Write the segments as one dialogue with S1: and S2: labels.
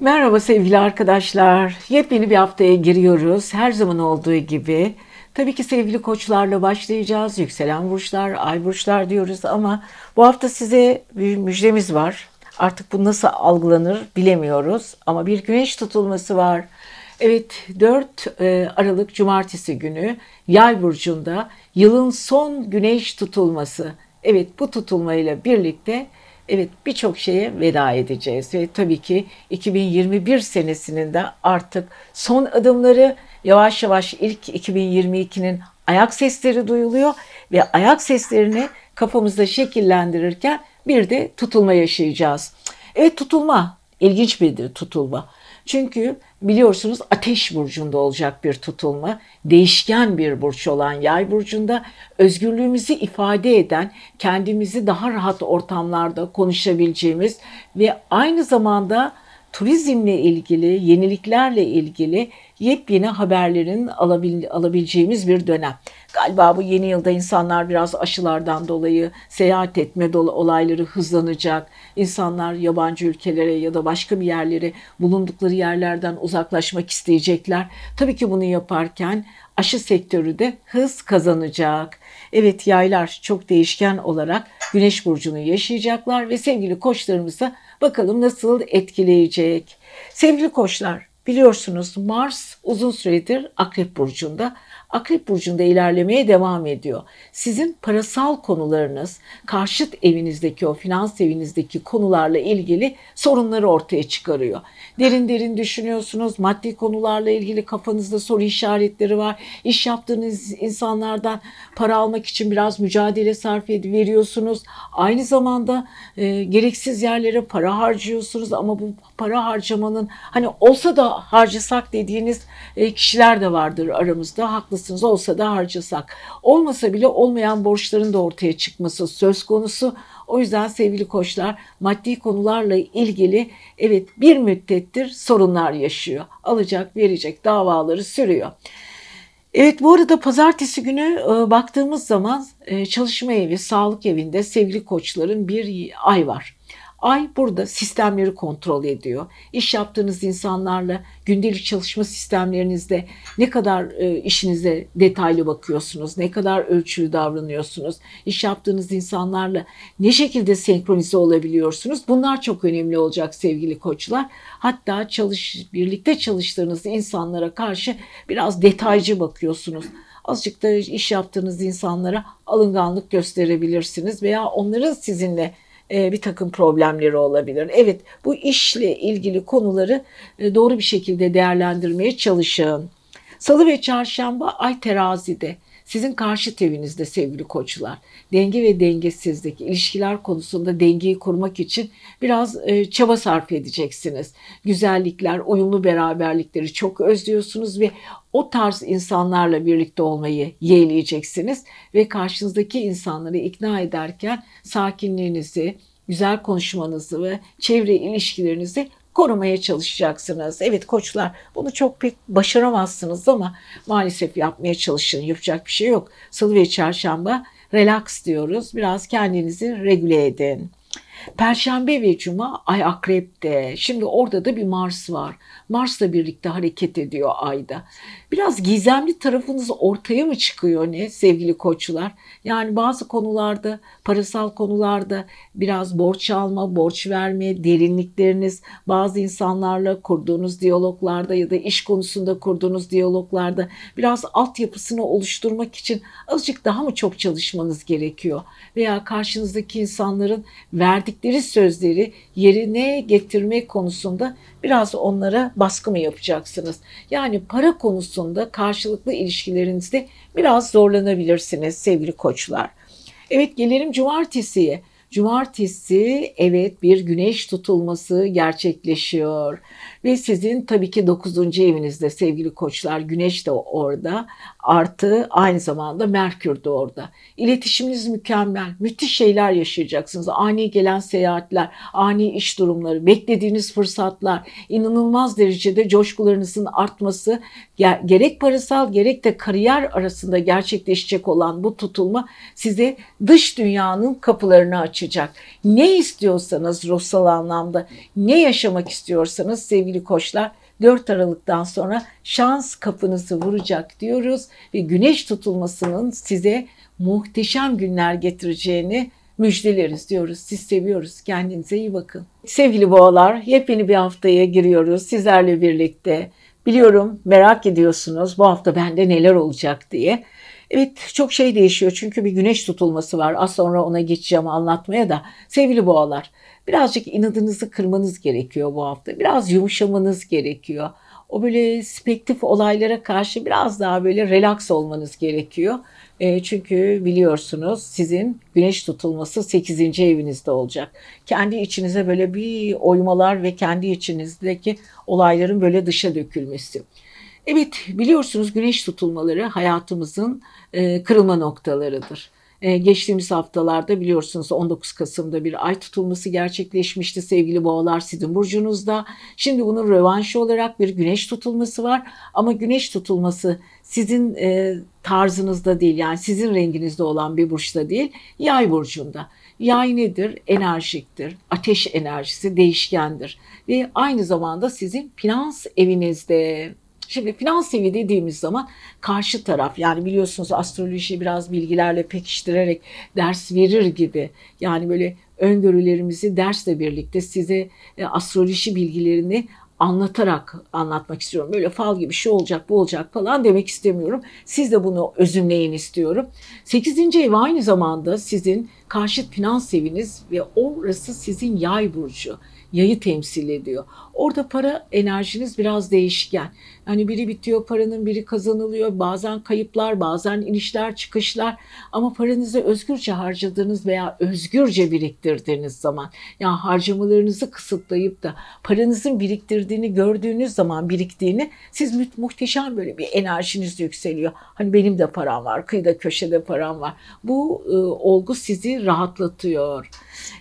S1: Merhaba sevgili arkadaşlar. Yepyeni bir haftaya giriyoruz. Her zaman olduğu gibi. Tabii ki sevgili koçlarla başlayacağız. Yükselen burçlar, ay burçlar diyoruz ama bu hafta size bir müjdemiz var. Artık bu nasıl algılanır bilemiyoruz ama bir güneş tutulması var. Evet 4 e, Aralık Cumartesi günü Yay burcunda yılın son güneş tutulması. Evet bu tutulmayla birlikte Evet birçok şeye veda edeceğiz ve tabii ki 2021 senesinin de artık son adımları yavaş yavaş ilk 2022'nin ayak sesleri duyuluyor ve ayak seslerini kafamızda şekillendirirken bir de tutulma yaşayacağız. Evet tutulma ilginç bir tutulma. Çünkü biliyorsunuz ateş burcunda olacak bir tutulma. Değişken bir burç olan yay burcunda özgürlüğümüzü ifade eden, kendimizi daha rahat ortamlarda konuşabileceğimiz ve aynı zamanda turizmle ilgili, yeniliklerle ilgili yepyeni haberlerin alabil, alabileceğimiz bir dönem. Galiba bu yeni yılda insanlar biraz aşılardan dolayı seyahat etme olayları hızlanacak. İnsanlar yabancı ülkelere ya da başka bir yerlere bulundukları yerlerden uzaklaşmak isteyecekler. Tabii ki bunu yaparken aşı sektörü de hız kazanacak. Evet yaylar çok değişken olarak güneş burcunu yaşayacaklar ve sevgili koçlarımıza bakalım nasıl etkileyecek. Sevgili koçlar biliyorsunuz Mars uzun süredir Akrep burcunda Akrep burcunda ilerlemeye devam ediyor. Sizin parasal konularınız, karşıt evinizdeki o finans evinizdeki konularla ilgili sorunları ortaya çıkarıyor. Derin derin düşünüyorsunuz, maddi konularla ilgili kafanızda soru işaretleri var. İş yaptığınız insanlardan para almak için biraz mücadele sarf veriyorsunuz. Aynı zamanda e, gereksiz yerlere para harcıyorsunuz ama bu para harcamanın hani olsa da harcasak dediğiniz e, kişiler de vardır aramızda. Haklısınız haklısınız olsa da harcasak. Olmasa bile olmayan borçların da ortaya çıkması söz konusu. O yüzden sevgili koçlar maddi konularla ilgili evet bir müddettir sorunlar yaşıyor. Alacak verecek davaları sürüyor. Evet bu arada pazartesi günü e, baktığımız zaman e, çalışma evi, sağlık evinde sevgili koçların bir ay var. Ay burada sistemleri kontrol ediyor. İş yaptığınız insanlarla gündelik çalışma sistemlerinizde ne kadar e, işinize detaylı bakıyorsunuz, ne kadar ölçülü davranıyorsunuz, iş yaptığınız insanlarla ne şekilde senkronize olabiliyorsunuz. Bunlar çok önemli olacak sevgili koçlar. Hatta çalış birlikte çalıştığınız insanlara karşı biraz detaycı bakıyorsunuz azıcık da iş yaptığınız insanlara alınganlık gösterebilirsiniz veya onların sizinle bir takım problemleri olabilir. Evet bu işle ilgili konuları e, doğru bir şekilde değerlendirmeye çalışın. Salı ve çarşamba ay terazide. Sizin karşı evinizde sevgili koçlar. Denge ve dengesizlik, ilişkiler konusunda dengeyi kurmak için biraz e, çaba sarf edeceksiniz. Güzellikler, uyumlu beraberlikleri çok özlüyorsunuz ve o tarz insanlarla birlikte olmayı yeğleyeceksiniz ve karşınızdaki insanları ikna ederken sakinliğinizi, güzel konuşmanızı ve çevre ilişkilerinizi korumaya çalışacaksınız. Evet koçlar bunu çok pek başaramazsınız ama maalesef yapmaya çalışın. Yapacak bir şey yok. Salı ve çarşamba relax diyoruz. Biraz kendinizi regüle edin. Perşembe ve Cuma ay akrepte. Şimdi orada da bir Mars var. Mars'la birlikte hareket ediyor ayda. Biraz gizemli tarafınız ortaya mı çıkıyor ne sevgili koçlar? Yani bazı konularda, parasal konularda biraz borç alma, borç verme, derinlikleriniz, bazı insanlarla kurduğunuz diyaloglarda ya da iş konusunda kurduğunuz diyaloglarda biraz altyapısını oluşturmak için azıcık daha mı çok çalışmanız gerekiyor? Veya karşınızdaki insanların verdikleri sözleri yerine getirmek konusunda biraz onlara baskı mı yapacaksınız? Yani para konusunda karşılıklı ilişkilerinizde biraz zorlanabilirsiniz sevgili koçlar. Evet gelelim cumartesiye. Cumartesi evet bir güneş tutulması gerçekleşiyor. Ve sizin tabii ki 9. evinizde sevgili koçlar güneş de orada. Artı aynı zamanda Merkür de orada. İletişiminiz mükemmel. Müthiş şeyler yaşayacaksınız. Ani gelen seyahatler, ani iş durumları, beklediğiniz fırsatlar, inanılmaz derecede coşkularınızın artması gerek parasal gerek de kariyer arasında gerçekleşecek olan bu tutulma size dış dünyanın kapılarını açacak. Ne istiyorsanız ruhsal anlamda, ne yaşamak istiyorsanız sevgili koçlar 4 Aralık'tan sonra şans kapınızı vuracak diyoruz ve güneş tutulmasının size muhteşem günler getireceğini müjdeleriz diyoruz. Siz seviyoruz. Kendinize iyi bakın. Sevgili boğalar, yepyeni bir haftaya giriyoruz sizlerle birlikte. Biliyorum merak ediyorsunuz bu hafta bende neler olacak diye. Evet çok şey değişiyor çünkü bir güneş tutulması var. Az sonra ona geçeceğim anlatmaya da. Sevgili boğalar birazcık inadınızı kırmanız gerekiyor bu hafta. Biraz yumuşamanız gerekiyor. O böyle spektif olaylara karşı biraz daha böyle relax olmanız gerekiyor. E, çünkü biliyorsunuz sizin güneş tutulması 8. evinizde olacak. Kendi içinize böyle bir oymalar ve kendi içinizdeki olayların böyle dışa dökülmesi. Evet biliyorsunuz güneş tutulmaları hayatımızın e, kırılma noktalarıdır. Ee, geçtiğimiz haftalarda biliyorsunuz 19 Kasım'da bir ay tutulması gerçekleşmişti sevgili boğalar sizin burcunuzda. Şimdi bunun rövanşı olarak bir güneş tutulması var ama güneş tutulması sizin e, tarzınızda değil yani sizin renginizde olan bir burçta değil yay burcunda. Yay nedir? Enerjiktir. Ateş enerjisi değişkendir. Ve aynı zamanda sizin finans evinizde Şimdi finans evi dediğimiz zaman karşı taraf yani biliyorsunuz astroloji biraz bilgilerle pekiştirerek ders verir gibi. Yani böyle öngörülerimizi dersle birlikte size e, astroloji bilgilerini anlatarak anlatmak istiyorum. Böyle fal gibi şu olacak bu olacak falan demek istemiyorum. Siz de bunu özümleyin istiyorum. 8. ev aynı zamanda sizin karşıt finans eviniz ve orası sizin yay burcu yayı temsil ediyor. Orada para enerjiniz biraz değişken. Hani biri bitiyor paranın biri kazanılıyor. Bazen kayıplar, bazen inişler, çıkışlar. Ama paranızı özgürce harcadığınız veya özgürce biriktirdiğiniz zaman yani harcamalarınızı kısıtlayıp da paranızın biriktirdiğini gördüğünüz zaman biriktiğini siz muhteşem böyle bir enerjiniz yükseliyor. Hani benim de param var, kıyıda köşede param var. Bu e, olgu sizi rahatlatıyor.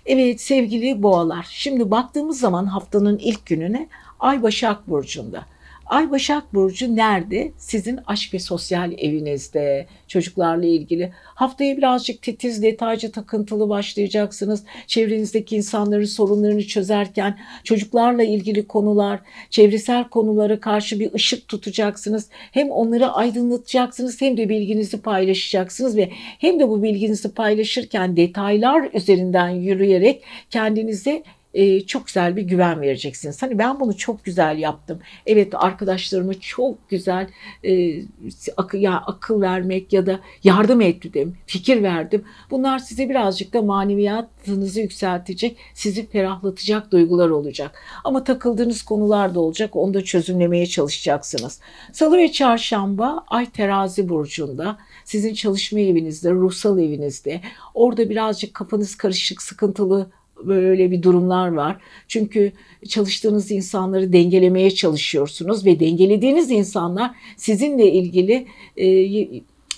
S1: Evet sevgili boğalar şimdi baktığımız zaman haftanın ilk gününe Ay Başak Burcu'nda. Ay Başak Burcu nerede? Sizin aşk ve sosyal evinizde, çocuklarla ilgili. Haftaya birazcık titiz, detaycı, takıntılı başlayacaksınız. Çevrenizdeki insanların sorunlarını çözerken çocuklarla ilgili konular, çevresel konulara karşı bir ışık tutacaksınız. Hem onları aydınlatacaksınız hem de bilginizi paylaşacaksınız ve hem de bu bilginizi paylaşırken detaylar üzerinden yürüyerek kendinize e, çok güzel bir güven vereceksiniz. Hani ben bunu çok güzel yaptım. Evet arkadaşlarıma çok güzel e, akıl, ya akıl vermek ya da yardım ettim, fikir verdim. Bunlar size birazcık da maneviyatınızı yükseltecek, sizi ferahlatacak duygular olacak. Ama takıldığınız konular da olacak. Onu da çözümlemeye çalışacaksınız. Salı ve çarşamba Ay terazi burcunda sizin çalışma evinizde, ruhsal evinizde. Orada birazcık kafanız karışık, sıkıntılı böyle bir durumlar var. Çünkü çalıştığınız insanları dengelemeye çalışıyorsunuz ve dengelediğiniz insanlar sizinle ilgili e,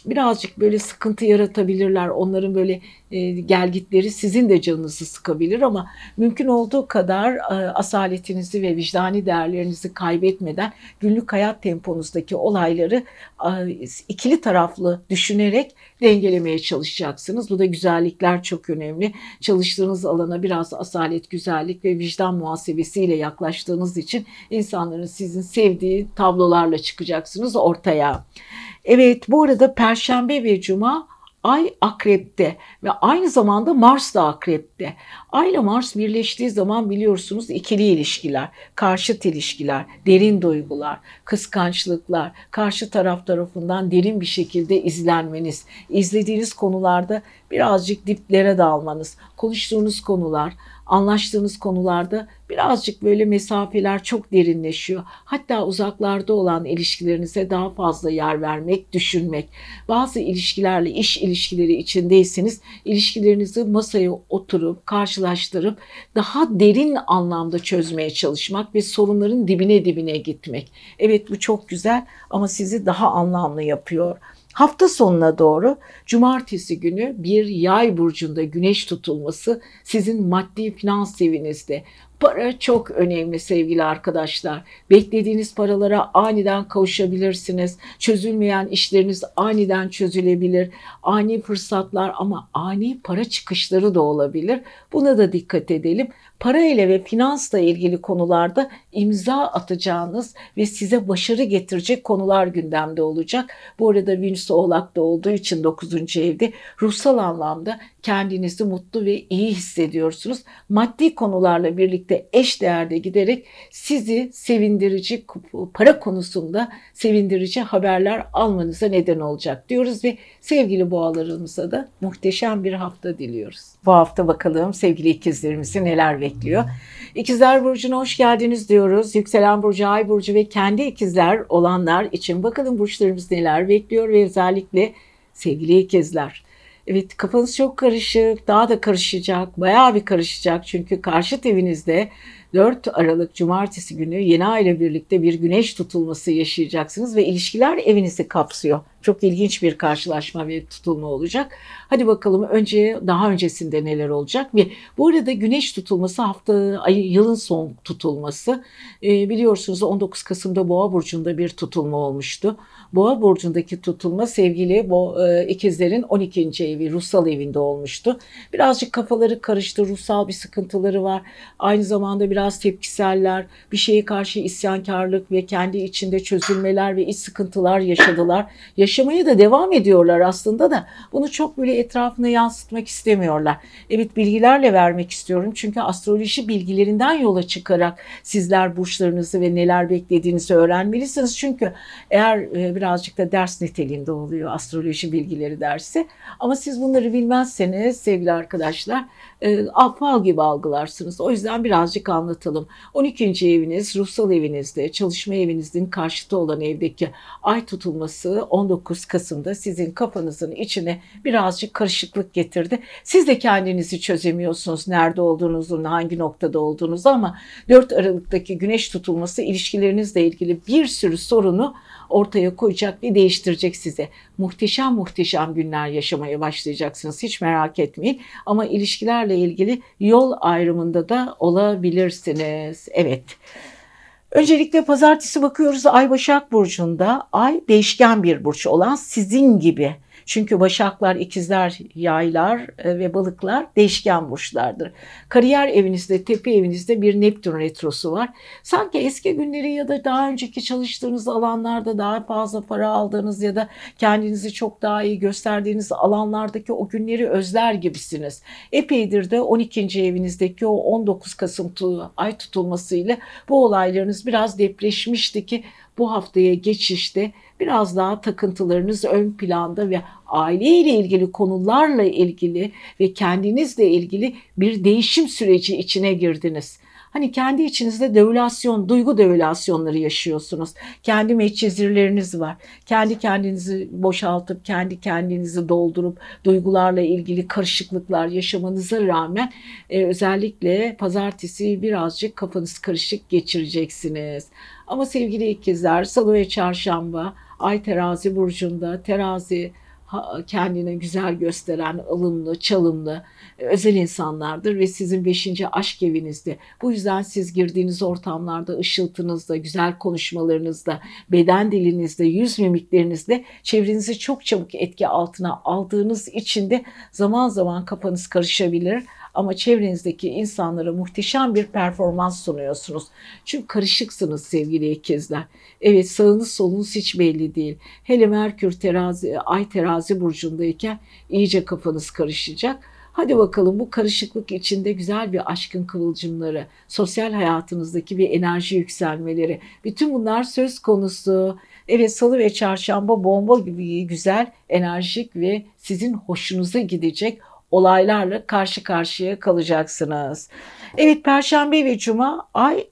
S1: birazcık böyle sıkıntı yaratabilirler. Onların böyle e, gelgitleri sizin de canınızı sıkabilir ama mümkün olduğu kadar e, asaletinizi ve vicdani değerlerinizi kaybetmeden günlük hayat temponuzdaki olayları e, ikili taraflı düşünerek dengelemeye çalışacaksınız. Bu da güzellikler çok önemli. Çalıştığınız alana biraz asalet, güzellik ve vicdan muhasebesiyle yaklaştığınız için insanların sizin sevdiği tablolarla çıkacaksınız ortaya. Evet bu arada Perşembe ve Cuma Ay akrepte ve aynı zamanda Mars da akrepte. Ay ile Mars birleştiği zaman biliyorsunuz ikili ilişkiler, karşıt ilişkiler, derin duygular, kıskançlıklar, karşı taraf tarafından derin bir şekilde izlenmeniz, izlediğiniz konularda birazcık diplere dalmanız, konuştuğunuz konular, anlaştığınız konularda birazcık böyle mesafeler çok derinleşiyor. Hatta uzaklarda olan ilişkilerinize daha fazla yer vermek, düşünmek. Bazı ilişkilerle iş ilişkileri içindeyseniz ilişkilerinizi masaya oturup karşılaştırıp daha derin anlamda çözmeye çalışmak ve sorunların dibine dibine gitmek. Evet bu çok güzel ama sizi daha anlamlı yapıyor. Hafta sonuna doğru cumartesi günü bir yay burcunda güneş tutulması sizin maddi finans evinizde Para çok önemli sevgili arkadaşlar. Beklediğiniz paralara aniden kavuşabilirsiniz. Çözülmeyen işleriniz aniden çözülebilir. Ani fırsatlar ama ani para çıkışları da olabilir. Buna da dikkat edelim para ile ve finansla ilgili konularda imza atacağınız ve size başarı getirecek konular gündemde olacak. Bu arada Venüs Oğlak'ta olduğu için 9. evde ruhsal anlamda kendinizi mutlu ve iyi hissediyorsunuz. Maddi konularla birlikte eş değerde giderek sizi sevindirici para konusunda sevindirici haberler almanıza neden olacak diyoruz ve sevgili boğalarımıza da muhteşem bir hafta diliyoruz. Bu hafta bakalım sevgili ikizlerimizi neler bekliyor. İkizler Burcu'na hoş geldiniz diyoruz. Yükselen Burcu, Ay Burcu ve kendi ikizler olanlar için bakalım burçlarımız neler bekliyor ve özellikle sevgili ikizler. Evet kafanız çok karışık, daha da karışacak, bayağı bir karışacak. Çünkü karşı evinizde 4 Aralık Cumartesi günü yeni ay ile birlikte bir güneş tutulması yaşayacaksınız ve ilişkiler evinizi kapsıyor. Çok ilginç bir karşılaşma ve tutulma olacak. Hadi bakalım önce daha öncesinde neler olacak ve bu arada güneş tutulması hafta ay, yılın son tutulması. E, biliyorsunuz 19 Kasım'da Boğa burcunda bir tutulma olmuştu. Boğa burcundaki tutulma sevgili bu e, ikizlerin 12. evi ruhsal evinde olmuştu. Birazcık kafaları karıştı, ruhsal bir sıkıntıları var. Aynı zamanda biraz tepkiseller, bir şeye karşı isyankarlık ve kendi içinde çözülmeler ve iç sıkıntılar yaşadılar. Yaşamaya da devam ediyorlar aslında da bunu çok böyle etrafına yansıtmak istemiyorlar. Evet bilgilerle vermek istiyorum çünkü astroloji bilgilerinden yola çıkarak sizler burçlarınızı ve neler beklediğinizi öğrenmelisiniz. Çünkü eğer e, birazcık da ders niteliğinde oluyor astroloji bilgileri dersi. Ama siz bunları bilmezseniz sevgili arkadaşlar e, fal gibi algılarsınız. O yüzden birazcık anlatalım. 12. eviniz ruhsal evinizde, çalışma evinizin karşıtı olan evdeki ay tutulması 19 Kasım'da sizin kafanızın içine birazcık karışıklık getirdi. Siz de kendinizi çözemiyorsunuz nerede olduğunuzu, hangi noktada olduğunuzu ama 4 Aralık'taki güneş tutulması ilişkilerinizle ilgili bir sürü sorunu ortaya koyacak ve değiştirecek size. Muhteşem muhteşem günler yaşamaya başlayacaksınız. Hiç merak etmeyin. Ama ilişkilerle ilgili yol ayrımında da olabilirsiniz. Evet. Öncelikle pazartesi bakıyoruz Ay Başak Burcu'nda. Ay değişken bir burç olan sizin gibi çünkü başaklar, ikizler, yaylar e, ve balıklar değişken burçlardır. Kariyer evinizde, tepe evinizde bir Neptün retrosu var. Sanki eski günleri ya da daha önceki çalıştığınız alanlarda daha fazla para aldığınız ya da kendinizi çok daha iyi gösterdiğiniz alanlardaki o günleri özler gibisiniz. Epeydir de 12. evinizdeki o 19 Kasım ay tutulmasıyla bu olaylarınız biraz depreşmişti ki bu haftaya geçişte biraz daha takıntılarınız ön planda ve aileyle ilgili konularla ilgili ve kendinizle ilgili bir değişim süreci içine girdiniz. Hani kendi içinizde devülasyon, duygu devülasyonları yaşıyorsunuz. Kendi meçhezirleriniz var. Kendi kendinizi boşaltıp, kendi kendinizi doldurup duygularla ilgili karışıklıklar yaşamanıza rağmen e, özellikle pazartesi birazcık kafanız karışık geçireceksiniz. Ama sevgili ikizler, salı ve çarşamba Ay terazi burcunda terazi kendini güzel gösteren, ılımlı, çalımlı, e, özel insanlardır ve sizin beşinci aşk evinizde. Bu yüzden siz girdiğiniz ortamlarda ışıltınızda, güzel konuşmalarınızda, beden dilinizde, yüz mimiklerinizde çevrenizi çok çabuk etki altına aldığınız için de zaman zaman kafanız karışabilir ama çevrenizdeki insanlara muhteşem bir performans sunuyorsunuz. Çünkü karışıksınız sevgili ikizler. Evet sağınız solunuz hiç belli değil. Hele Merkür terazi, ay terazi burcundayken iyice kafanız karışacak. Hadi bakalım bu karışıklık içinde güzel bir aşkın kıvılcımları, sosyal hayatınızdaki bir enerji yükselmeleri, bütün bunlar söz konusu. Evet salı ve çarşamba bomba gibi güzel, enerjik ve sizin hoşunuza gidecek olaylarla karşı karşıya kalacaksınız. Evet Perşembe ve Cuma ay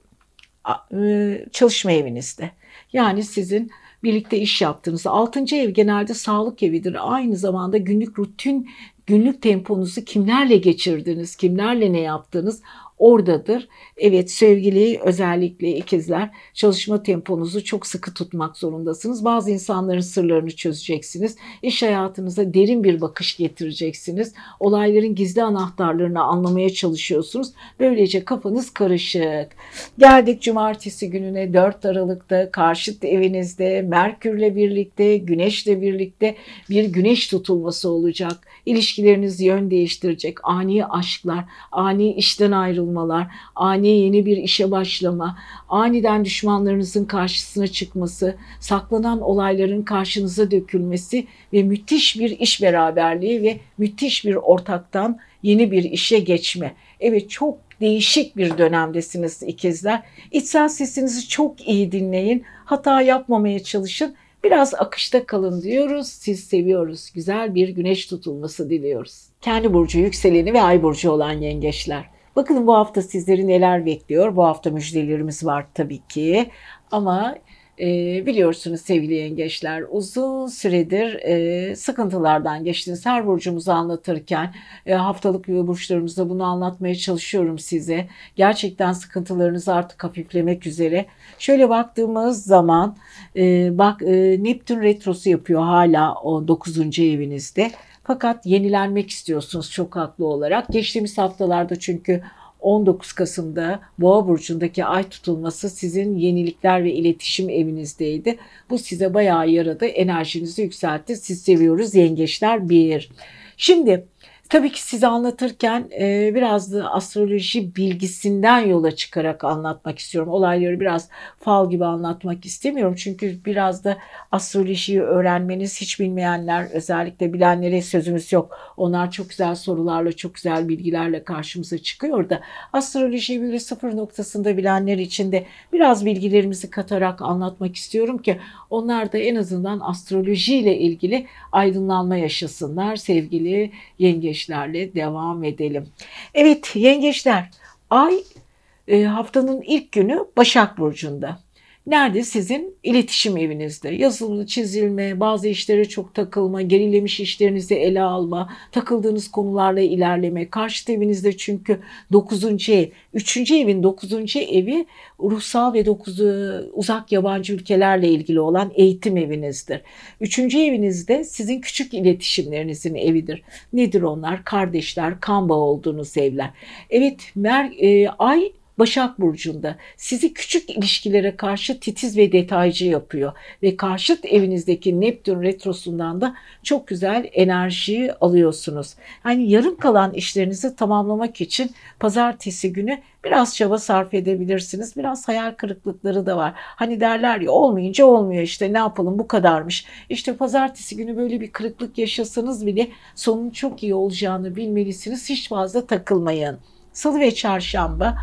S1: e, çalışma evinizde. Yani sizin birlikte iş yaptığınız. Altıncı ev genelde sağlık evidir. Aynı zamanda günlük rutin, günlük temponuzu kimlerle geçirdiniz, kimlerle ne yaptınız oradadır. Evet sevgili özellikle ikizler çalışma temponuzu çok sıkı tutmak zorundasınız. Bazı insanların sırlarını çözeceksiniz. İş hayatınıza derin bir bakış getireceksiniz. Olayların gizli anahtarlarını anlamaya çalışıyorsunuz. Böylece kafanız karışık. Geldik cumartesi gününe 4 Aralık'ta karşıt evinizde Merkürle birlikte, Güneşle birlikte bir güneş tutulması olacak. İlişkileriniz yön değiştirecek. Ani aşklar, ani işten ayrılmalar, ani yeni bir işe başlama, aniden düşmanlarınızın karşısına çıkması, saklanan olayların karşınıza dökülmesi ve müthiş bir iş beraberliği ve müthiş bir ortaktan yeni bir işe geçme. Evet çok değişik bir dönemdesiniz ikizler. İçsel sesinizi çok iyi dinleyin. Hata yapmamaya çalışın. Biraz akışta kalın diyoruz. Siz seviyoruz. Güzel bir güneş tutulması diliyoruz. Kendi burcu, yükseleni ve ay burcu olan yengeçler. Bakın bu hafta sizleri neler bekliyor. Bu hafta müjdelerimiz var tabii ki. Ama e, biliyorsunuz sevgili yengeçler uzun süredir e, sıkıntılardan geçtiniz. Her burcumuzu anlatırken e, haftalık burçlarımızda bunu anlatmaya çalışıyorum size. Gerçekten sıkıntılarınız artık hafiflemek üzere. Şöyle baktığımız zaman e, bak e, Neptün retrosu yapıyor hala o 9. evinizde. Fakat yenilenmek istiyorsunuz çok haklı olarak. Geçtiğimiz haftalarda çünkü 19 Kasım'da Boğa burcundaki ay tutulması sizin yenilikler ve iletişim evinizdeydi. Bu size bayağı yaradı, enerjinizi yükseltti. Siz seviyoruz yengeçler bir. Şimdi Tabii ki size anlatırken e, biraz da astroloji bilgisinden yola çıkarak anlatmak istiyorum. Olayları biraz fal gibi anlatmak istemiyorum. Çünkü biraz da astrolojiyi öğrenmeniz hiç bilmeyenler özellikle bilenlere sözümüz yok. Onlar çok güzel sorularla çok güzel bilgilerle karşımıza çıkıyor da astrolojiyi böyle sıfır noktasında bilenler için de biraz bilgilerimizi katarak anlatmak istiyorum ki onlar da en azından astrolojiyle ilgili aydınlanma yaşasınlar sevgili yengeçlerle devam edelim. Evet yengeçler ay e, haftanın ilk günü Başak Burcu'nda. Nerede? Sizin iletişim evinizde. Yazılı, çizilme, bazı işlere çok takılma, gerilemiş işlerinizi ele alma, takıldığınız konularla ilerleme. Karşı evinizde çünkü 9. ev, 3. evin 9. evi ruhsal ve 9. uzak yabancı ülkelerle ilgili olan eğitim evinizdir. 3. evinizde sizin küçük iletişimlerinizin evidir. Nedir onlar? Kardeşler, kan bağı olduğunuz evler. Evet, mer, e, ay Başak Burcu'nda sizi küçük ilişkilere karşı titiz ve detaycı yapıyor. Ve karşıt evinizdeki Neptün retrosundan da çok güzel enerjiyi alıyorsunuz. Yani yarım kalan işlerinizi tamamlamak için pazartesi günü biraz çaba sarf edebilirsiniz. Biraz hayal kırıklıkları da var. Hani derler ya olmayınca olmuyor işte ne yapalım bu kadarmış. İşte pazartesi günü böyle bir kırıklık yaşasanız bile sonun çok iyi olacağını bilmelisiniz. Hiç fazla takılmayın. Salı ve çarşamba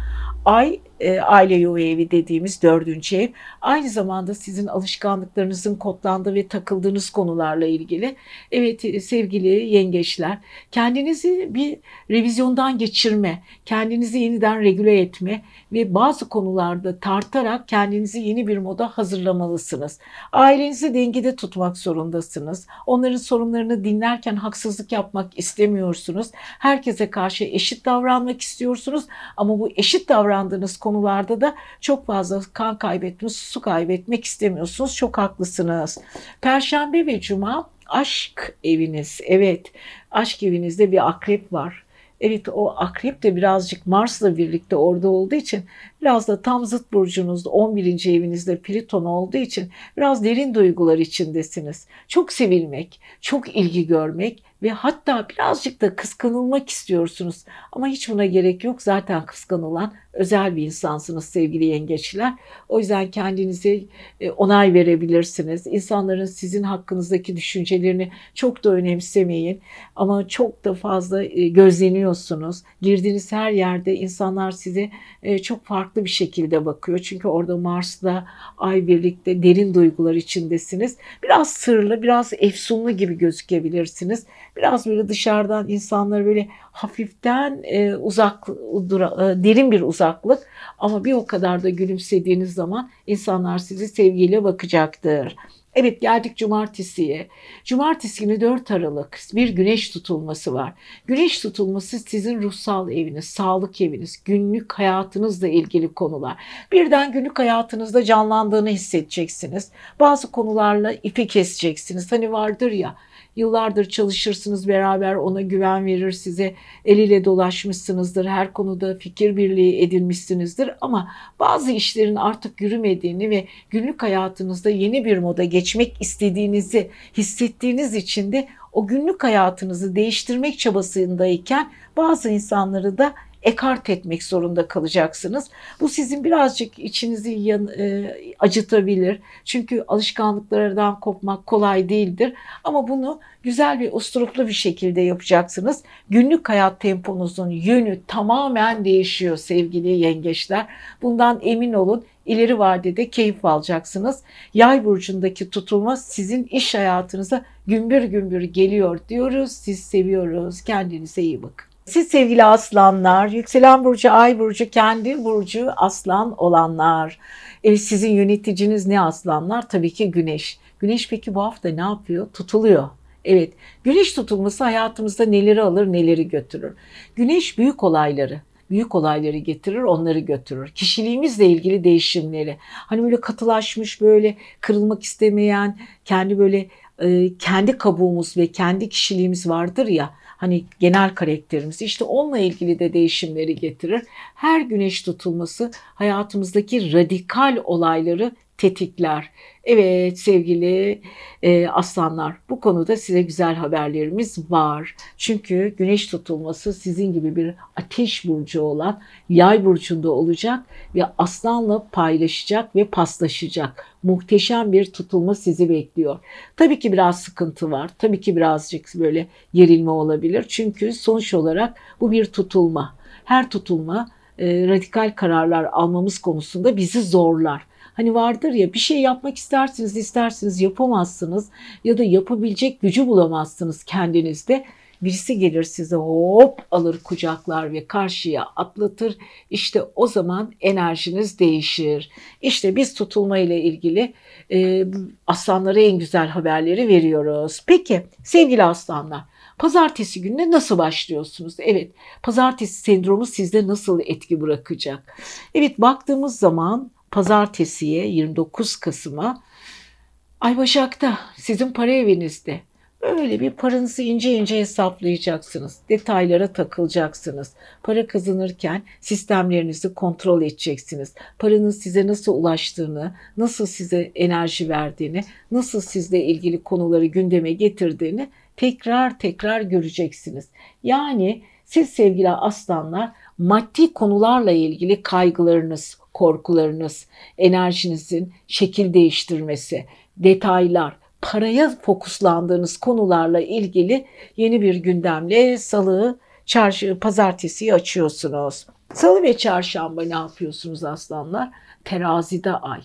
S1: Ay e, aile yuva evi dediğimiz dördüncü ev. Aynı zamanda sizin alışkanlıklarınızın kodlandığı ve takıldığınız konularla ilgili. Evet e, sevgili yengeçler kendinizi bir revizyondan geçirme, kendinizi yeniden regüle etme ve bazı konularda tartarak kendinizi yeni bir moda hazırlamalısınız. Ailenizi dengede tutmak zorundasınız. Onların sorunlarını dinlerken haksızlık yapmak istemiyorsunuz. Herkese karşı eşit davranmak istiyorsunuz ama bu eşit davrandığınız konularda da çok fazla kan kaybetmek, su kaybetmek istemiyorsunuz. Çok haklısınız. Perşembe ve cuma aşk eviniz. Evet, aşk evinizde bir akrep var. Evet o akrep de birazcık Mars'la birlikte orada olduğu için biraz da tam zıt burcunuzda 11. evinizde Plüton olduğu için biraz derin duygular içindesiniz. Çok sevilmek, çok ilgi görmek ve hatta birazcık da kıskanılmak istiyorsunuz. Ama hiç buna gerek yok. Zaten kıskanılan özel bir insansınız sevgili yengeçler. O yüzden kendinize e, onay verebilirsiniz. İnsanların sizin hakkınızdaki düşüncelerini çok da önemsemeyin. Ama çok da fazla e, gözleniyorsunuz. Girdiğiniz her yerde insanlar size e, çok farklı bir şekilde bakıyor. Çünkü orada Mars'la Ay birlikte derin duygular içindesiniz. Biraz sırlı, biraz efsunlu gibi gözükebilirsiniz. Biraz böyle dışarıdan insanları böyle hafiften uzak, derin bir uzaklık ama bir o kadar da gülümsediğiniz zaman insanlar sizi sevgiyle bakacaktır. Evet geldik cumartesiye. Cumartesi günü 4 Aralık bir güneş tutulması var. Güneş tutulması sizin ruhsal eviniz, sağlık eviniz, günlük hayatınızla ilgili konular. Birden günlük hayatınızda canlandığını hissedeceksiniz. Bazı konularla ipi keseceksiniz. Hani vardır ya Yıllardır çalışırsınız beraber ona güven verir size el ile dolaşmışsınızdır. Her konuda fikir birliği edinmişsinizdir ama bazı işlerin artık yürümediğini ve günlük hayatınızda yeni bir moda geçmek istediğinizi hissettiğiniz için de o günlük hayatınızı değiştirmek çabasındayken bazı insanları da ekart etmek zorunda kalacaksınız. Bu sizin birazcık içinizi yan, e, acıtabilir. Çünkü alışkanlıklardan kopmak kolay değildir. Ama bunu güzel ve usturuplu bir şekilde yapacaksınız. Günlük hayat temponuzun yönü tamamen değişiyor sevgili yengeçler. Bundan emin olun ileri vadede keyif alacaksınız. Yay burcundaki tutulma sizin iş hayatınıza gümbür gümbür geliyor diyoruz. Siz seviyoruz. Kendinize iyi bakın. Siz sevgili aslanlar, yükselen burcu, ay burcu, kendi burcu aslan olanlar. Evet sizin yöneticiniz ne aslanlar? Tabii ki güneş. Güneş peki bu hafta ne yapıyor? Tutuluyor. Evet, güneş tutulması hayatımızda neleri alır, neleri götürür. Güneş büyük olayları, büyük olayları getirir, onları götürür. Kişiliğimizle ilgili değişimleri. Hani böyle katılaşmış, böyle kırılmak istemeyen, kendi böyle e, kendi kabuğumuz ve kendi kişiliğimiz vardır ya hani genel karakterimiz işte onunla ilgili de değişimleri getirir. Her güneş tutulması hayatımızdaki radikal olayları tetikler. Evet sevgili e, aslanlar bu konuda size güzel haberlerimiz var. Çünkü güneş tutulması sizin gibi bir ateş burcu olan yay burcunda olacak ve aslanla paylaşacak ve paslaşacak. Muhteşem bir tutulma sizi bekliyor. Tabii ki biraz sıkıntı var. Tabii ki birazcık böyle gerilme olabilir. Çünkü sonuç olarak bu bir tutulma. Her tutulma e, radikal kararlar almamız konusunda bizi zorlar. Hani vardır ya bir şey yapmak istersiniz istersiniz yapamazsınız ya da yapabilecek gücü bulamazsınız kendinizde. Birisi gelir size hop alır kucaklar ve karşıya atlatır. İşte o zaman enerjiniz değişir. İşte biz tutulma ile ilgili e, aslanlara en güzel haberleri veriyoruz. Peki sevgili aslanlar Pazartesi gününe nasıl başlıyorsunuz? Evet, pazartesi sendromu sizde nasıl etki bırakacak? Evet, baktığımız zaman pazartesiye 29 Kasım'a Ay Başak'ta sizin para evinizde böyle bir paranızı ince ince hesaplayacaksınız. Detaylara takılacaksınız. Para kazanırken sistemlerinizi kontrol edeceksiniz. Paranın size nasıl ulaştığını, nasıl size enerji verdiğini, nasıl sizle ilgili konuları gündeme getirdiğini tekrar tekrar göreceksiniz. Yani siz sevgili aslanlar maddi konularla ilgili kaygılarınız, korkularınız, enerjinizin şekil değiştirmesi, detaylar, paraya fokuslandığınız konularla ilgili yeni bir gündemle salı, çarşı, pazartesiyi açıyorsunuz. Salı ve çarşamba ne yapıyorsunuz aslanlar? Terazide ay.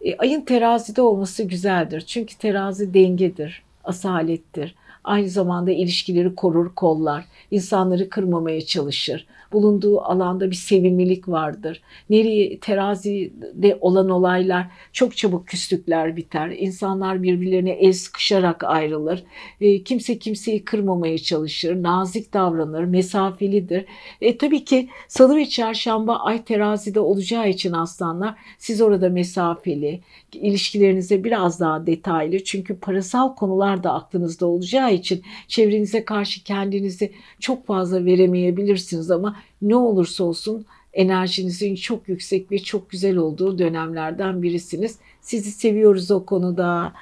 S1: E, ayın terazide olması güzeldir. Çünkü terazi dengedir, asalettir. Aynı zamanda ilişkileri korur, kollar. insanları kırmamaya çalışır bulunduğu alanda bir sevimlilik vardır. Nereye terazide olan olaylar çok çabuk küslükler biter. İnsanlar birbirlerine el sıkışarak ayrılır. E, kimse kimseyi kırmamaya çalışır. Nazik davranır. Mesafelidir. E, tabii ki salı ve çarşamba ay terazide olacağı için aslanlar siz orada mesafeli, ilişkilerinize biraz daha detaylı. Çünkü parasal konular da aklınızda olacağı için çevrenize karşı kendinizi çok fazla veremeyebilirsiniz ama ne olursa olsun enerjinizin çok yüksek ve çok güzel olduğu dönemlerden birisiniz. Sizi seviyoruz o konuda.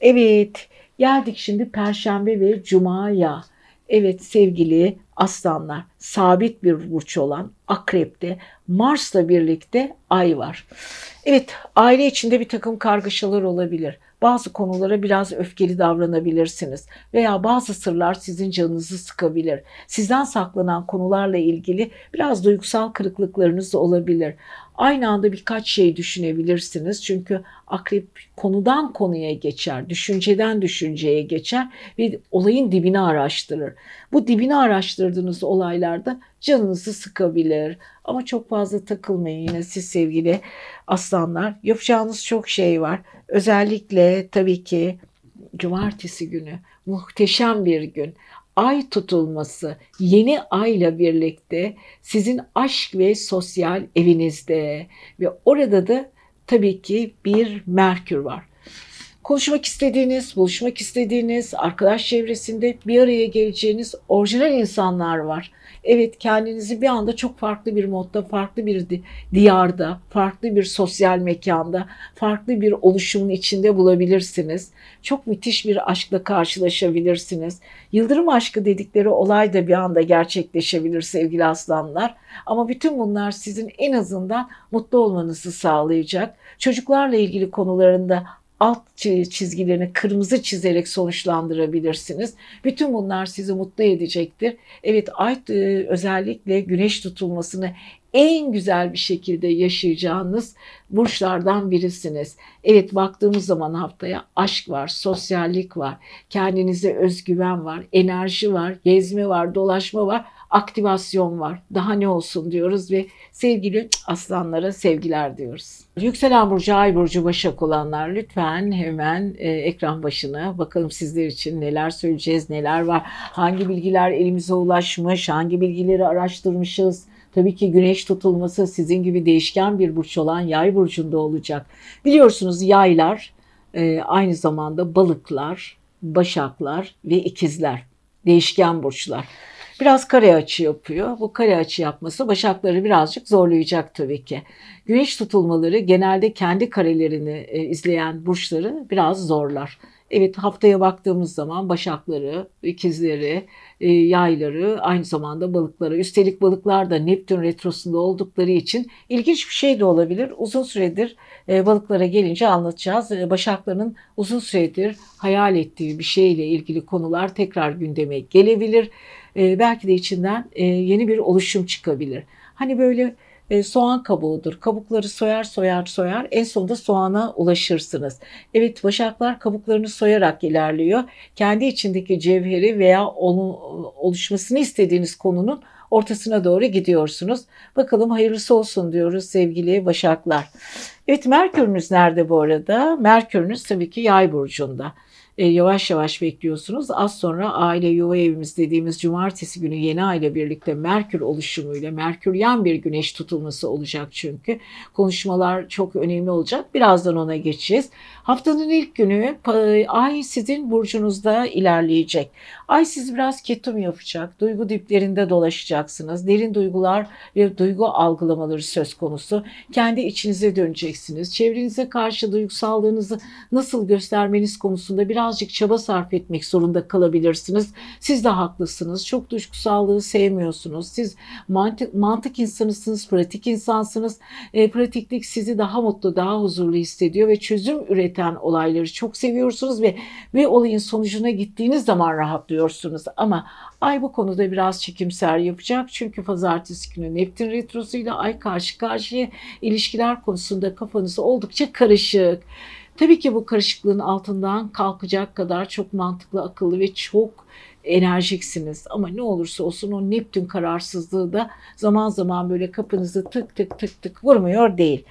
S1: Evet, geldik şimdi Perşembe ve Cuma'ya. Evet sevgili aslanlar, sabit bir burç olan Akrep'te Mars'la birlikte Ay var. Evet, aile içinde bir takım kargaşalar olabilir. Bazı konulara biraz öfkeli davranabilirsiniz veya bazı sırlar sizin canınızı sıkabilir. Sizden saklanan konularla ilgili biraz duygusal kırıklıklarınız olabilir. Aynı anda birkaç şey düşünebilirsiniz. Çünkü akrep konudan konuya geçer, düşünceden düşünceye geçer ve olayın dibini araştırır. Bu dibini araştırdığınız olaylarda canınızı sıkabilir. Ama çok fazla takılmayın yine siz sevgili aslanlar. Yapacağınız çok şey var. Özellikle tabii ki cumartesi günü muhteşem bir gün ay tutulması yeni ayla birlikte sizin aşk ve sosyal evinizde ve orada da tabii ki bir Merkür var. Konuşmak istediğiniz, buluşmak istediğiniz, arkadaş çevresinde bir araya geleceğiniz orijinal insanlar var. Evet kendinizi bir anda çok farklı bir modda, farklı bir diyarda, farklı bir sosyal mekanda, farklı bir oluşumun içinde bulabilirsiniz. Çok müthiş bir aşkla karşılaşabilirsiniz. Yıldırım aşkı dedikleri olay da bir anda gerçekleşebilir sevgili aslanlar. Ama bütün bunlar sizin en azından mutlu olmanızı sağlayacak. Çocuklarla ilgili konularında alt çizgilerini kırmızı çizerek sonuçlandırabilirsiniz. Bütün bunlar sizi mutlu edecektir. Evet ay e, özellikle güneş tutulmasını en güzel bir şekilde yaşayacağınız burçlardan birisiniz. Evet baktığımız zaman haftaya aşk var, sosyallik var, kendinize özgüven var, enerji var, gezme var, dolaşma var aktivasyon var. Daha ne olsun diyoruz ve sevgili aslanlara sevgiler diyoruz. Yükselen burcu, ay burcu, başak olanlar lütfen hemen e, ekran başına bakalım sizler için neler söyleyeceğiz, neler var, hangi bilgiler elimize ulaşmış, hangi bilgileri araştırmışız. Tabii ki güneş tutulması sizin gibi değişken bir burç olan yay burcunda olacak. Biliyorsunuz yaylar e, aynı zamanda balıklar, başaklar ve ikizler değişken burçlar. Biraz kare açı yapıyor. Bu kare açı yapması başakları birazcık zorlayacak tabii ki. Güneş tutulmaları genelde kendi karelerini e, izleyen burçları biraz zorlar. Evet haftaya baktığımız zaman başakları, ikizleri, e, yayları, aynı zamanda balıkları. Üstelik balıklar da Neptün retrosunda oldukları için ilginç bir şey de olabilir. Uzun süredir e, balıklara gelince anlatacağız. Başakların uzun süredir hayal ettiği bir şeyle ilgili konular tekrar gündeme gelebilir. E, belki de içinden e, yeni bir oluşum çıkabilir. Hani böyle e, soğan kabuğudur. Kabukları soyar soyar soyar en sonunda soğana ulaşırsınız. Evet başaklar kabuklarını soyarak ilerliyor. Kendi içindeki cevheri veya onun oluşmasını istediğiniz konunun ortasına doğru gidiyorsunuz. Bakalım hayırlısı olsun diyoruz sevgili başaklar. Evet Merkür'ünüz nerede bu arada? Merkür'ünüz tabii ki yay burcunda e, yavaş yavaş bekliyorsunuz. Az sonra aile yuva evimiz dediğimiz cumartesi günü yeni aile birlikte Merkür oluşumuyla Merkür yan bir güneş tutulması olacak çünkü. Konuşmalar çok önemli olacak. Birazdan ona geçeceğiz. Haftanın ilk günü ay sizin burcunuzda ilerleyecek. Ay siz biraz ketum yapacak. Duygu diplerinde dolaşacaksınız. Derin duygular ve duygu algılamaları söz konusu. Kendi içinize döneceksiniz. Çevrenize karşı duygusallığınızı nasıl göstermeniz konusunda birazcık çaba sarf etmek zorunda kalabilirsiniz. Siz de haklısınız. Çok duygusallığı sevmiyorsunuz. Siz mantık, mantık insanısınız, pratik insansınız. E, pratiklik sizi daha mutlu, daha huzurlu hissediyor ve çözüm üreten olayları çok seviyorsunuz ve ve olayın sonucuna gittiğiniz zaman rahatlıyorsunuz. Ama Ay bu konuda biraz çekimser yapacak. Çünkü pazartesi günü Neptün retrosu ile Ay karşı karşıya ilişkiler konusunda kafanız oldukça karışık. Tabii ki bu karışıklığın altından kalkacak kadar çok mantıklı, akıllı ve çok enerjiksiniz. Ama ne olursa olsun o Neptün kararsızlığı da zaman zaman böyle kapınızı tık tık tık tık vurmuyor değil.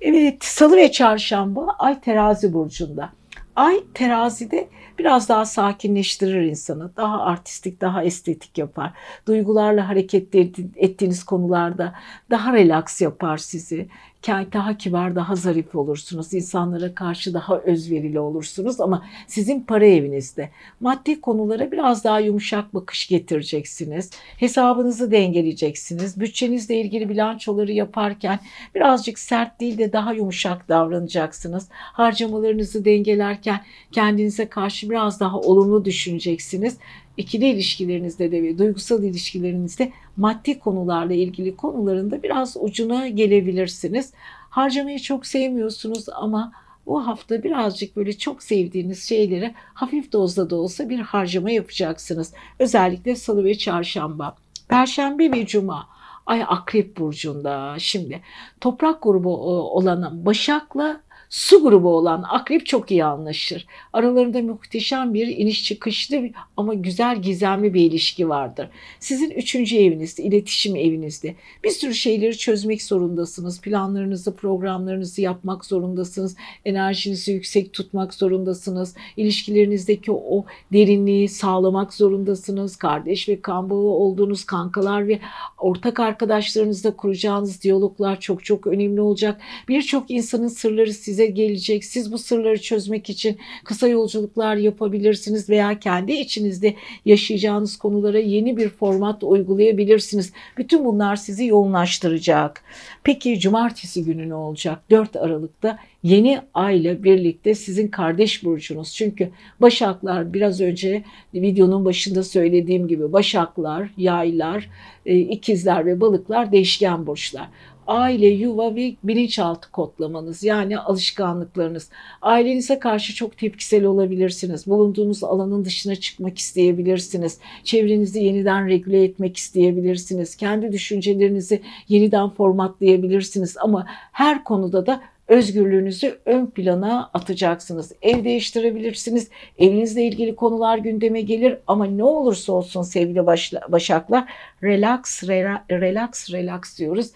S1: Evet salı ve çarşamba ay terazi burcunda. Ay terazide biraz daha sakinleştirir insanı. Daha artistik, daha estetik yapar. Duygularla hareket ettiğiniz konularda daha relax yapar sizi daha kibar, daha zarif olursunuz. İnsanlara karşı daha özverili olursunuz ama sizin para evinizde. Maddi konulara biraz daha yumuşak bakış getireceksiniz. Hesabınızı dengeleyeceksiniz. Bütçenizle ilgili bilançoları yaparken birazcık sert değil de daha yumuşak davranacaksınız. Harcamalarınızı dengelerken kendinize karşı biraz daha olumlu düşüneceksiniz ikili ilişkilerinizde de duygusal ilişkilerinizde maddi konularla ilgili konularında biraz ucuna gelebilirsiniz. Harcamayı çok sevmiyorsunuz ama bu hafta birazcık böyle çok sevdiğiniz şeylere hafif dozda da olsa bir harcama yapacaksınız. Özellikle salı ve çarşamba. Perşembe ve cuma Ay Akrep Burcu'nda. Şimdi toprak grubu olan Başak'la Su grubu olan akrep çok iyi anlaşır. Aralarında muhteşem bir iniş çıkışlı ama güzel gizemli bir ilişki vardır. Sizin üçüncü evinizde, iletişim evinizde. Bir sürü şeyleri çözmek zorundasınız. Planlarınızı, programlarınızı yapmak zorundasınız. Enerjinizi yüksek tutmak zorundasınız. İlişkilerinizdeki o derinliği sağlamak zorundasınız. Kardeş ve kan bağı olduğunuz kankalar ve ortak arkadaşlarınızla kuracağınız diyaloglar çok çok önemli olacak. Birçok insanın sırları size size gelecek. Siz bu sırları çözmek için kısa yolculuklar yapabilirsiniz veya kendi içinizde yaşayacağınız konulara yeni bir format uygulayabilirsiniz. Bütün bunlar sizi yoğunlaştıracak. Peki cumartesi günü ne olacak? 4 Aralık'ta yeni ay ile birlikte sizin kardeş burcunuz. Çünkü Başaklar biraz önce videonun başında söylediğim gibi Başaklar, Yaylar, e, ikizler ve Balıklar değişken burçlar aile, yuva ve bilinçaltı kodlamanız yani alışkanlıklarınız. Ailenize karşı çok tepkisel olabilirsiniz. Bulunduğunuz alanın dışına çıkmak isteyebilirsiniz. Çevrenizi yeniden regüle etmek isteyebilirsiniz. Kendi düşüncelerinizi yeniden formatlayabilirsiniz ama her konuda da özgürlüğünüzü ön plana atacaksınız. Ev değiştirebilirsiniz. Evinizle ilgili konular gündeme gelir ama ne olursa olsun sevgili başaklar relax, relax, relax diyoruz.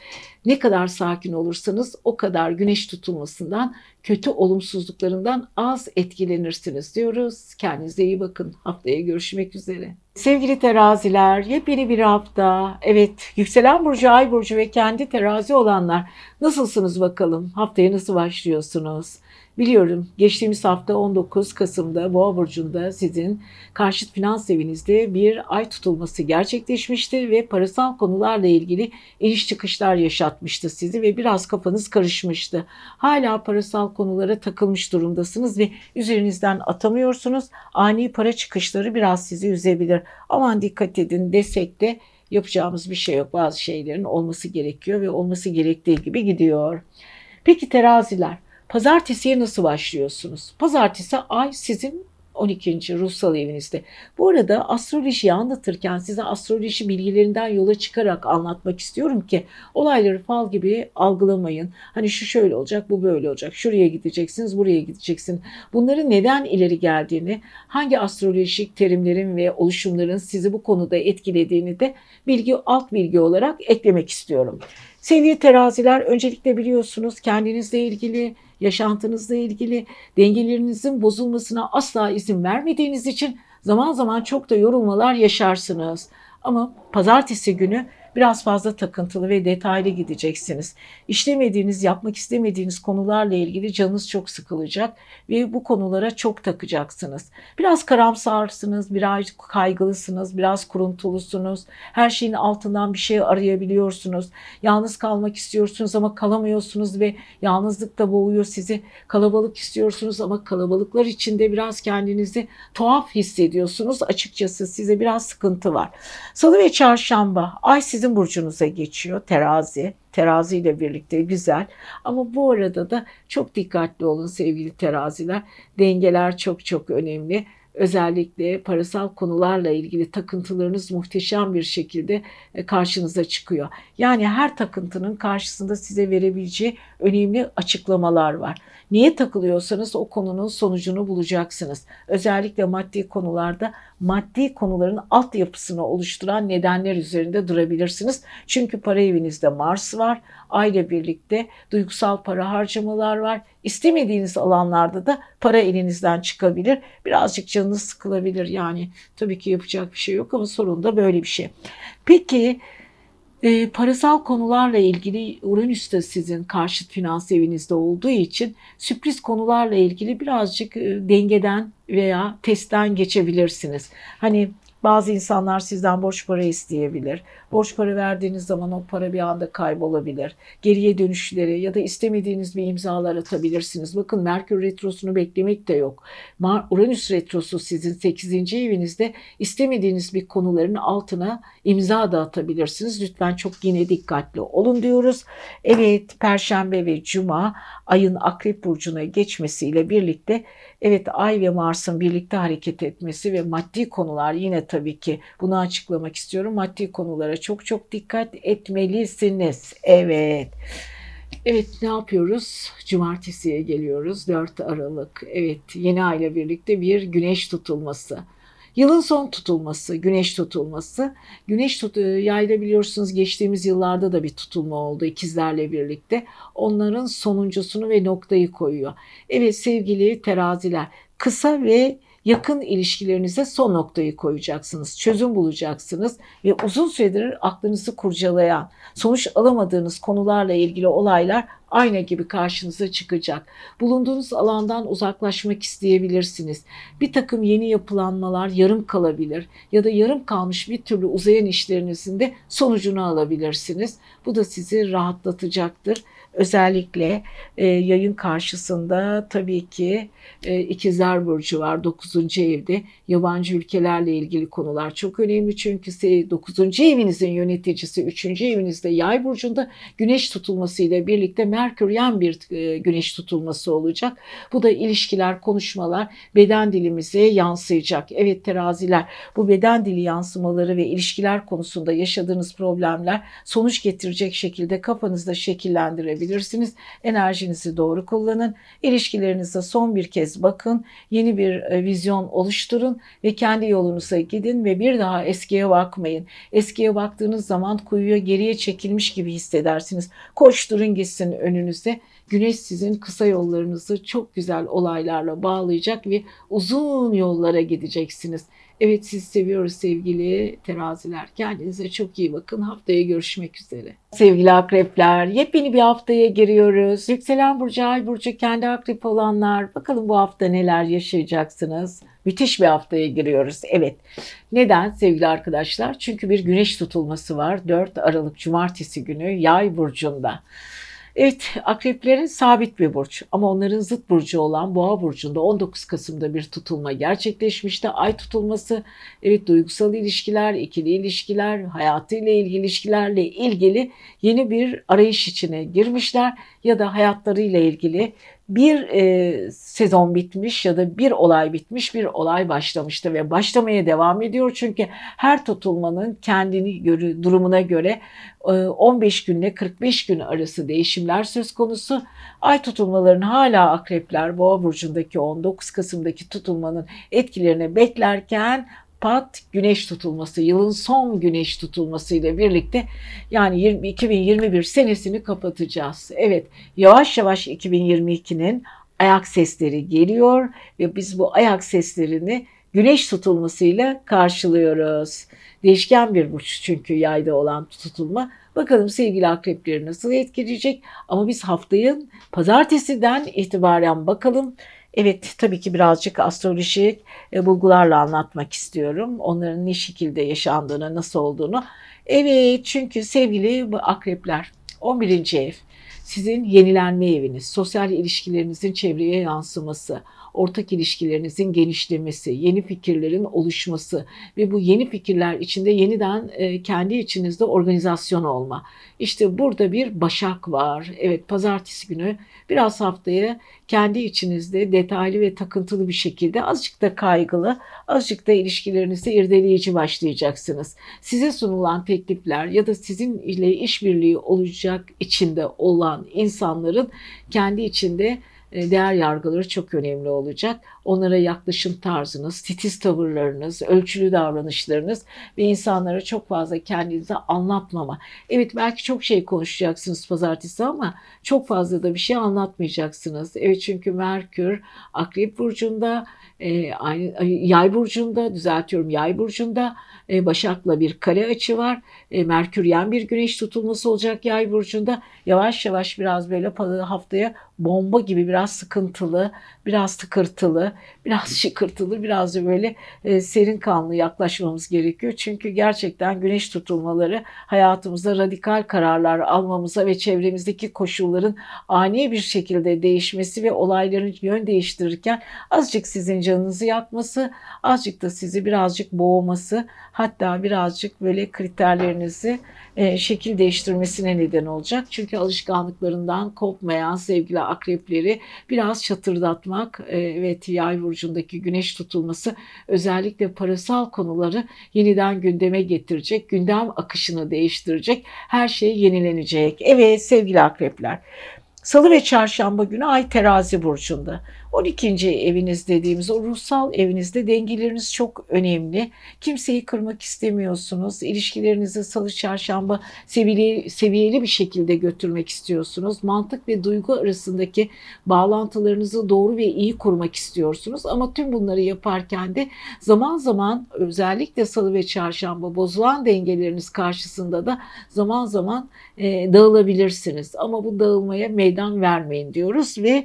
S1: Ne kadar sakin olursanız o kadar güneş tutulmasından, kötü olumsuzluklarından az etkilenirsiniz diyoruz. Kendinize iyi bakın. Haftaya görüşmek üzere. Sevgili teraziler, yepyeni bir hafta. Evet, yükselen burcu, ay burcu ve kendi terazi olanlar nasılsınız bakalım? Haftaya nasıl başlıyorsunuz? Biliyorum geçtiğimiz hafta 19 Kasım'da Boğa Burcu'nda sizin karşıt finans evinizde bir ay tutulması gerçekleşmişti ve parasal konularla ilgili iniş çıkışlar yaşatmıştı sizi ve biraz kafanız karışmıştı. Hala parasal konulara takılmış durumdasınız ve üzerinizden atamıyorsunuz. Ani para çıkışları biraz sizi üzebilir. Aman dikkat edin desek de yapacağımız bir şey yok. Bazı şeylerin olması gerekiyor ve olması gerektiği gibi gidiyor. Peki teraziler Pazartesiye nasıl başlıyorsunuz? Pazartesi ay sizin 12. ruhsal evinizde. Bu arada astrolojiyi anlatırken size astroloji bilgilerinden yola çıkarak anlatmak istiyorum ki olayları fal gibi algılamayın. Hani şu şöyle olacak, bu böyle olacak. Şuraya gideceksiniz, buraya gideceksin. Bunların neden ileri geldiğini, hangi astrolojik terimlerin ve oluşumların sizi bu konuda etkilediğini de bilgi alt bilgi olarak eklemek istiyorum. Sevgili teraziler öncelikle biliyorsunuz kendinizle ilgili yaşantınızla ilgili dengelerinizin bozulmasına asla izin vermediğiniz için zaman zaman çok da yorulmalar yaşarsınız. Ama pazartesi günü biraz fazla takıntılı ve detaylı gideceksiniz. İşlemediğiniz, yapmak istemediğiniz konularla ilgili canınız çok sıkılacak ve bu konulara çok takacaksınız. Biraz karamsarsınız, biraz kaygılısınız, biraz kuruntulusunuz. Her şeyin altından bir şey arayabiliyorsunuz. Yalnız kalmak istiyorsunuz ama kalamıyorsunuz ve yalnızlık da boğuyor sizi. Kalabalık istiyorsunuz ama kalabalıklar içinde biraz kendinizi tuhaf hissediyorsunuz. Açıkçası size biraz sıkıntı var. Salı ve çarşamba ay sizi sizin burcunuza geçiyor terazi. Terazi ile birlikte güzel. Ama bu arada da çok dikkatli olun sevgili teraziler. Dengeler çok çok önemli özellikle parasal konularla ilgili takıntılarınız muhteşem bir şekilde e, karşınıza çıkıyor. Yani her takıntının karşısında size verebileceği önemli açıklamalar var. Niye takılıyorsanız o konunun sonucunu bulacaksınız. Özellikle maddi konularda maddi konuların altyapısını oluşturan nedenler üzerinde durabilirsiniz. Çünkü para evinizde Mars var. Ayla birlikte duygusal para harcamalar var. İstemediğiniz alanlarda da para elinizden çıkabilir. Birazcık canınız sıkılabilir. Yani tabii ki yapacak bir şey yok ama sorun da böyle bir şey. Peki e, parasal konularla ilgili Uranüs de sizin karşıt finans evinizde olduğu için sürpriz konularla ilgili birazcık e, dengeden veya testten geçebilirsiniz. Hani bazı insanlar sizden borç para isteyebilir. Borç para verdiğiniz zaman o para bir anda kaybolabilir. Geriye dönüşleri ya da istemediğiniz bir imzalar atabilirsiniz. Bakın Merkür Retrosu'nu beklemek de yok. Uranüs Retrosu sizin 8. evinizde istemediğiniz bir konuların altına imza da atabilirsiniz. Lütfen çok yine dikkatli olun diyoruz. Evet Perşembe ve Cuma ayın Akrep Burcu'na geçmesiyle birlikte Evet Ay ve Mars'ın birlikte hareket etmesi ve maddi konular yine tabii ki bunu açıklamak istiyorum. Maddi konulara çok çok dikkat etmelisiniz. Evet. Evet ne yapıyoruz? Cumartesiye geliyoruz 4 Aralık. Evet yeni ay ile birlikte bir güneş tutulması. Yılın son tutulması, güneş tutulması. Güneş tut yayda biliyorsunuz geçtiğimiz yıllarda da bir tutulma oldu ikizlerle birlikte. Onların sonuncusunu ve noktayı koyuyor. Evet sevgili teraziler kısa ve yakın ilişkilerinize son noktayı koyacaksınız. Çözüm bulacaksınız ve uzun süredir aklınızı kurcalayan, sonuç alamadığınız konularla ilgili olaylar ayna gibi karşınıza çıkacak. Bulunduğunuz alandan uzaklaşmak isteyebilirsiniz. Bir takım yeni yapılanmalar yarım kalabilir ya da yarım kalmış bir türlü uzayan işlerinizin de sonucunu alabilirsiniz. Bu da sizi rahatlatacaktır. Özellikle e, yayın karşısında tabii ki e, ikizler burcu var 9. evde. Yabancı ülkelerle ilgili konular çok önemli çünkü 9. evinizin yöneticisi 3. evinizde yay burcunda güneş tutulmasıyla birlikte Merkür yan bir e, güneş tutulması olacak. Bu da ilişkiler, konuşmalar beden dilimize yansıyacak. Evet teraziler bu beden dili yansımaları ve ilişkiler konusunda yaşadığınız problemler sonuç getirecek şekilde kafanızda şekillendirebilirsiniz. Enerjinizi doğru kullanın. İlişkilerinize son bir kez bakın. Yeni bir e, vizyon oluşturun ve kendi yolunuza gidin ve bir daha eskiye bakmayın. Eskiye baktığınız zaman kuyuya geriye çekilmiş gibi hissedersiniz. Koşturun gitsin önünüzde. Güneş sizin kısa yollarınızı çok güzel olaylarla bağlayacak ve uzun yollara gideceksiniz. Evet sizi seviyoruz sevgili teraziler. Kendinize çok iyi bakın. Haftaya görüşmek üzere. Sevgili akrepler yepyeni bir haftaya giriyoruz. Yükselen Burcu, Ay Burcu, kendi akrep olanlar. Bakalım bu hafta neler yaşayacaksınız. Müthiş bir haftaya giriyoruz. Evet. Neden sevgili arkadaşlar? Çünkü bir güneş tutulması var. 4 Aralık Cumartesi günü Yay Burcu'nda. Evet akreplerin sabit bir burç ama onların zıt burcu olan boğa burcunda 19 Kasım'da bir tutulma gerçekleşmişti. Ay tutulması evet duygusal ilişkiler, ikili ilişkiler, hayatıyla ilgili ilişkilerle ilgili yeni bir arayış içine girmişler ya da hayatlarıyla ilgili bir e, sezon bitmiş ya da bir olay bitmiş bir olay başlamıştı ve başlamaya devam ediyor. Çünkü her tutulmanın kendini göre, durumuna göre e, 15 günle 45 gün arası değişimler söz konusu. Ay tutulmaların hala akrepler boğa burcundaki 19 Kasım'daki tutulmanın etkilerini beklerken pat güneş tutulması, yılın son güneş tutulması ile birlikte yani 20, 2021 senesini kapatacağız. Evet yavaş yavaş 2022'nin ayak sesleri geliyor ve biz bu ayak seslerini güneş tutulmasıyla karşılıyoruz. Değişken bir burç çünkü yayda olan tutulma. Bakalım sevgili akrepleri nasıl etkileyecek ama biz haftayı pazartesiden itibaren bakalım. Evet tabii ki birazcık astrolojik e, bulgularla anlatmak istiyorum. Onların ne şekilde yaşandığını, nasıl olduğunu. Evet çünkü sevgili akrepler 11. ev sizin yenilenme eviniz, sosyal ilişkilerinizin çevreye yansıması, ortak ilişkilerinizin genişlemesi, yeni fikirlerin oluşması ve bu yeni fikirler içinde yeniden e, kendi içinizde organizasyon olma. İşte burada bir başak var. Evet pazartesi günü biraz haftaya kendi içinizde detaylı ve takıntılı bir şekilde azıcık da kaygılı, azıcık da ilişkilerinizde irdeleyici başlayacaksınız. Size sunulan teklifler ya da sizin ile işbirliği olacak içinde olan insanların kendi içinde değer yargıları çok önemli olacak. Onlara yaklaşım tarzınız, titiz tavırlarınız, ölçülü davranışlarınız ve insanlara çok fazla kendinize anlatmama. Evet belki çok şey konuşacaksınız pazartesi ama çok fazla da bir şey anlatmayacaksınız. Evet çünkü Merkür Akrep Burcu'nda, e, aynı, Yay Burcu'nda, düzeltiyorum Yay Burcu'nda, e, Başak'la bir kare açı var. E, Merküryen bir güneş tutulması olacak Yay Burcu'nda. Yavaş yavaş biraz böyle haftaya bomba gibi biraz sıkıntılı, biraz tıkırtılı, biraz şıkırtılı, biraz da böyle e, serin kanlı yaklaşmamız gerekiyor. Çünkü gerçekten güneş tutulmaları hayatımızda radikal kararlar almamıza ve çevremizdeki koşulların ani bir şekilde değişmesi ve olayların yön değiştirirken azıcık sizin canınızı yakması, azıcık da sizi birazcık boğması, hatta birazcık böyle kriterlerinizi e, şekil değiştirmesine neden olacak. Çünkü alışkanlıklarından kopmayan sevgili akrepleri biraz çatırdatmak e, ve yay burcundaki güneş tutulması özellikle parasal konuları yeniden gündeme getirecek. Gündem akışını değiştirecek. Her şey yenilenecek. Evet sevgili akrepler. Salı ve çarşamba günü Ay terazi burcunda. 12. eviniz dediğimiz o ruhsal evinizde dengeleriniz çok önemli. Kimseyi kırmak istemiyorsunuz. İlişkilerinizi salı çarşamba seviyeli, seviyeli bir şekilde götürmek istiyorsunuz. Mantık ve duygu arasındaki bağlantılarınızı doğru ve iyi kurmak istiyorsunuz. Ama tüm bunları yaparken de zaman zaman özellikle salı ve çarşamba bozulan dengeleriniz karşısında da zaman zaman e, dağılabilirsiniz. Ama bu dağılmaya meydan vermeyin diyoruz ve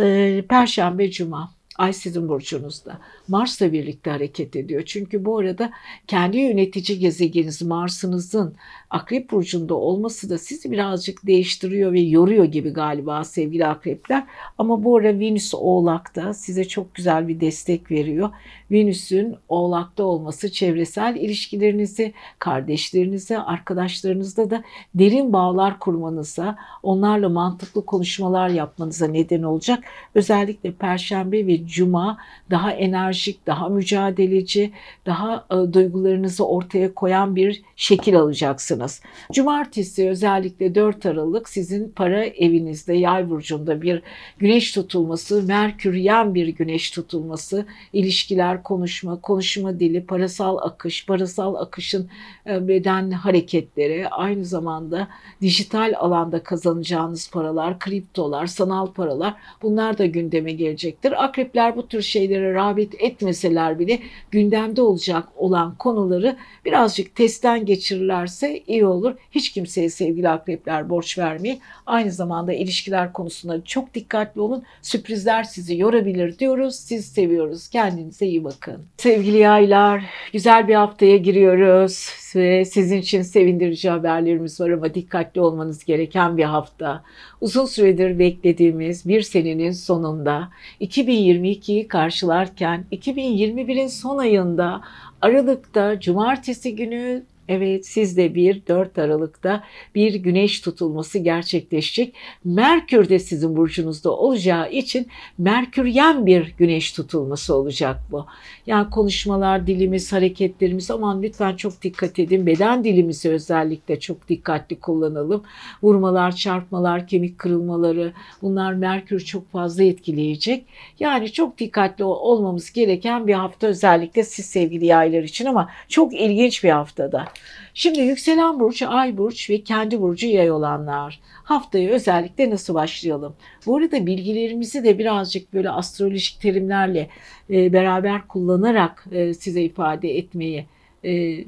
S1: e, Perşembe, Cuma. Ay sizin burcunuzda. Mars'la birlikte hareket ediyor. Çünkü bu arada kendi yönetici gezegeniniz Mars'ınızın Akrep burcunda olması da sizi birazcık değiştiriyor ve yoruyor gibi galiba sevgili akrepler. Ama bu ara Venüs Oğlak'ta size çok güzel bir destek veriyor. Venüs'ün Oğlak'ta olması çevresel ilişkilerinizi, kardeşlerinize, arkadaşlarınızda da derin bağlar kurmanıza, onlarla mantıklı konuşmalar yapmanıza neden olacak. Özellikle Perşembe ve Cuma daha enerjik, daha mücadeleci, daha e, duygularınızı ortaya koyan bir şekil alacaksınız. Cumartesi özellikle 4 Aralık sizin para evinizde yay burcunda bir güneş tutulması, Merküryen bir güneş tutulması, ilişkiler, konuşma, konuşma dili, parasal akış, parasal akışın e, beden hareketleri, aynı zamanda dijital alanda kazanacağınız paralar, kriptolar, sanal paralar bunlar da gündeme gelecektir. Akrepler bu tür şeylere rağbet etmeseler bile gündemde olacak olan konuları birazcık testten geçirirlerse iyi olur. Hiç kimseye sevgili akrepler borç vermeyin. Aynı zamanda ilişkiler konusunda çok dikkatli olun. Sürprizler sizi yorabilir diyoruz. Siz seviyoruz. Kendinize iyi bakın. Sevgili yaylar, güzel bir haftaya giriyoruz ve sizin için sevindirici haberlerimiz var ama dikkatli olmanız gereken bir hafta. Uzun süredir beklediğimiz bir senenin sonunda 2022'yi karşılarken 2021'in son ayında Aralık'ta cumartesi günü Evet sizde bir 4 Aralık'ta bir güneş tutulması gerçekleşecek. Merkür de sizin burcunuzda olacağı için Merküryen bir güneş tutulması olacak bu. Yani konuşmalar, dilimiz, hareketlerimiz aman lütfen çok dikkat edin. Beden dilimizi özellikle çok dikkatli kullanalım. Vurmalar, çarpmalar, kemik kırılmaları bunlar Merkür çok fazla etkileyecek. Yani çok dikkatli olmamız gereken bir hafta özellikle siz sevgili yaylar için ama çok ilginç bir haftada. Şimdi yükselen burç, ay burç ve kendi burcu yay olanlar. Haftaya özellikle nasıl başlayalım? Bu arada bilgilerimizi de birazcık böyle astrolojik terimlerle e, beraber kullanarak e, size ifade etmeyi e,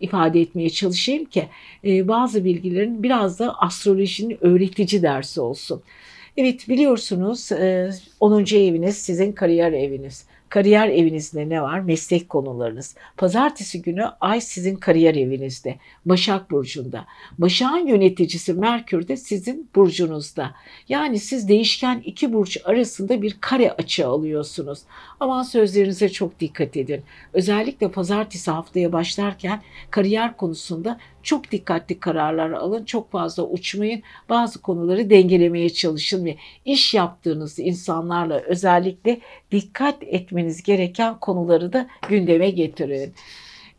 S1: ifade etmeye çalışayım ki e, bazı bilgilerin biraz da astrolojinin öğretici dersi olsun. Evet biliyorsunuz 10. E, eviniz sizin kariyer eviniz. Kariyer evinizde ne var? Meslek konularınız. Pazartesi günü Ay sizin kariyer evinizde. Başak Burcu'nda. Başak'ın yöneticisi Merkür de sizin burcunuzda. Yani siz değişken iki burç arasında bir kare açı alıyorsunuz. Aman sözlerinize çok dikkat edin. Özellikle pazartesi haftaya başlarken kariyer konusunda çok dikkatli kararlar alın. Çok fazla uçmayın. Bazı konuları dengelemeye çalışın ve iş yaptığınız insanlarla özellikle dikkat etmeniz gereken konuları da gündeme getirin.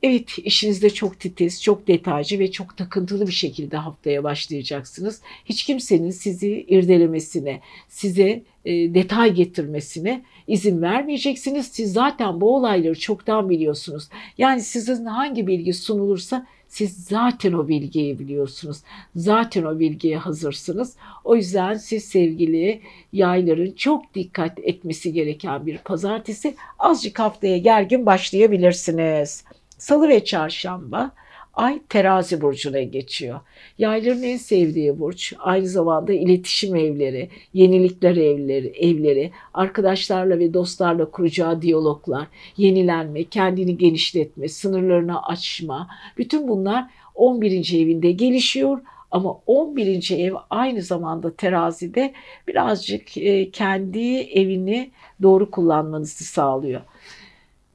S1: Evet işinizde çok titiz, çok detaycı ve çok takıntılı bir şekilde haftaya başlayacaksınız. Hiç kimsenin sizi irdelemesine, size e, detay getirmesine izin vermeyeceksiniz. Siz zaten bu olayları çoktan biliyorsunuz. Yani sizin hangi bilgi sunulursa siz zaten o bilgiyi biliyorsunuz. Zaten o bilgiye hazırsınız. O yüzden siz sevgili yayların çok dikkat etmesi gereken bir pazartesi. Azıcık haftaya gergin başlayabilirsiniz. Salı ve çarşamba Ay terazi burcuna geçiyor. Yayların en sevdiği burç aynı zamanda iletişim evleri, yenilikler evleri, evleri, arkadaşlarla ve dostlarla kuracağı diyaloglar, yenilenme, kendini genişletme, sınırlarını açma. Bütün bunlar 11. evinde gelişiyor ama 11. ev aynı zamanda terazide birazcık e, kendi evini doğru kullanmanızı sağlıyor.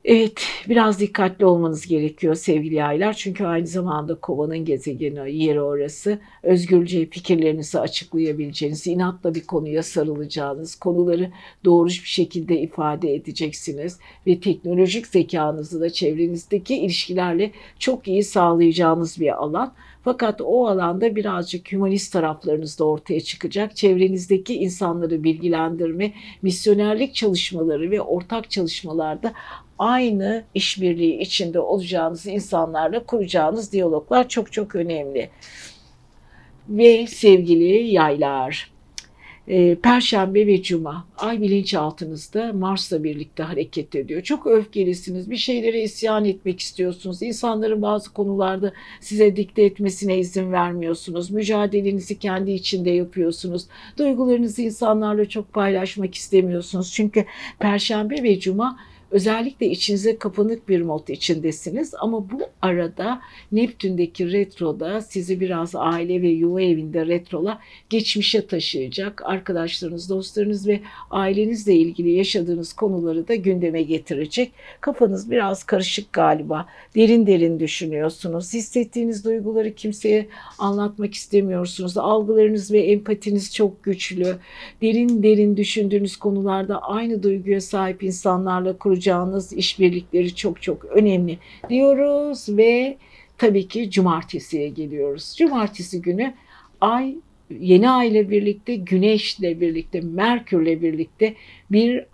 S1: Evet, biraz dikkatli olmanız gerekiyor sevgili yaylar. Çünkü aynı zamanda kovanın gezegeni yeri orası. Özgürce fikirlerinizi açıklayabileceğiniz, inatla bir konuya sarılacağınız, konuları doğru bir şekilde ifade edeceksiniz. Ve teknolojik zekanızı da çevrenizdeki ilişkilerle çok iyi sağlayacağınız bir alan. Fakat o alanda birazcık hümanist taraflarınız da ortaya çıkacak. Çevrenizdeki insanları bilgilendirme, misyonerlik çalışmaları ve ortak çalışmalarda aynı işbirliği içinde olacağınız insanlarla kuracağınız diyaloglar çok çok önemli. Ve sevgili yaylar, e, Perşembe ve Cuma ay bilinçaltınızda Mars'la birlikte hareket ediyor. Çok öfkelisiniz, bir şeylere isyan etmek istiyorsunuz. İnsanların bazı konularda size dikte etmesine izin vermiyorsunuz. Mücadelenizi kendi içinde yapıyorsunuz. Duygularınızı insanlarla çok paylaşmak istemiyorsunuz. Çünkü Perşembe ve Cuma Özellikle içinize kapanık bir mod içindesiniz ama bu arada Neptün'deki retroda sizi biraz aile ve yuva evinde retrola geçmişe taşıyacak. Arkadaşlarınız, dostlarınız ve ailenizle ilgili yaşadığınız konuları da gündeme getirecek. Kafanız biraz karışık galiba. Derin derin düşünüyorsunuz. Hissettiğiniz duyguları kimseye anlatmak istemiyorsunuz. Algılarınız ve empatiniz çok güçlü. Derin derin düşündüğünüz konularda aynı duyguya sahip insanlarla kuracağınız kuracağınız işbirlikleri çok çok önemli diyoruz ve tabii ki cumartesiye geliyoruz. Cumartesi günü ay yeni ay ile birlikte güneşle birlikte merkürle birlikte bir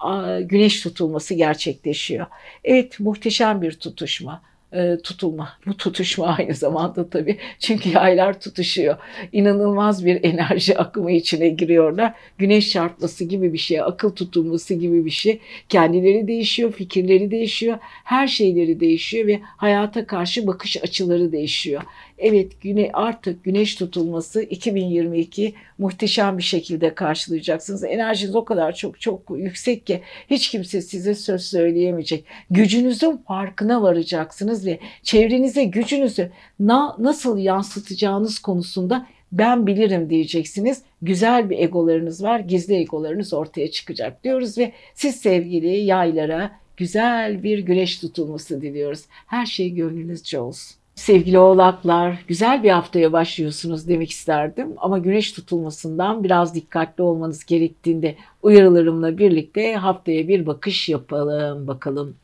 S1: güneş tutulması gerçekleşiyor. Evet muhteşem bir tutuşma e, tutulma. Bu tutuşma aynı zamanda tabii. Çünkü yaylar tutuşuyor. İnanılmaz bir enerji akımı içine giriyorlar. Güneş çarpması gibi bir şey, akıl tutulması gibi bir şey. Kendileri değişiyor, fikirleri değişiyor, her şeyleri değişiyor ve hayata karşı bakış açıları değişiyor. Evet güne artık güneş tutulması 2022 muhteşem bir şekilde karşılayacaksınız. Enerjiniz o kadar çok çok yüksek ki hiç kimse size söz söyleyemeyecek. Gücünüzün farkına varacaksınız ve çevrenize gücünüzü na, nasıl yansıtacağınız konusunda ben bilirim diyeceksiniz. Güzel bir egolarınız var, gizli egolarınız ortaya çıkacak diyoruz ve siz sevgili yaylara güzel bir güneş tutulması diliyoruz. Her şey gönlünüzce olsun. Sevgili oğlaklar, güzel bir haftaya başlıyorsunuz demek isterdim ama güneş tutulmasından biraz dikkatli olmanız gerektiğinde uyarılarımla birlikte haftaya bir bakış yapalım bakalım.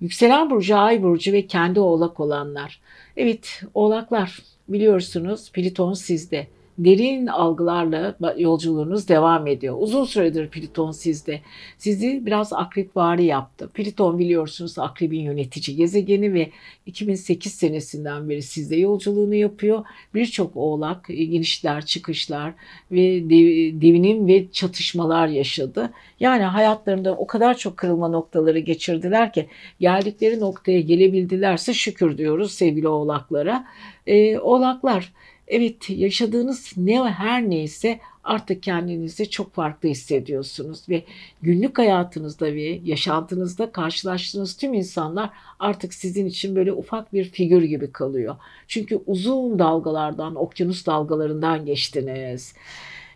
S1: Yükselen burcu, ay burcu ve kendi oğlak olanlar. Evet, oğlaklar biliyorsunuz Pliton sizde derin algılarla yolculuğunuz devam ediyor. Uzun süredir Plüton sizde. Sizi biraz akrepvari yaptı. Plüton biliyorsunuz akrebin yönetici gezegeni ve 2008 senesinden beri sizde yolculuğunu yapıyor. Birçok oğlak inişler, çıkışlar ve devinim ve çatışmalar yaşadı. Yani hayatlarında o kadar çok kırılma noktaları geçirdiler ki geldikleri noktaya gelebildilerse şükür diyoruz sevgili oğlaklara. Ee, oğlaklar Evet yaşadığınız ne her neyse artık kendinizi çok farklı hissediyorsunuz ve günlük hayatınızda ve yaşantınızda karşılaştığınız tüm insanlar artık sizin için böyle ufak bir figür gibi kalıyor. Çünkü uzun dalgalardan, okyanus dalgalarından geçtiniz.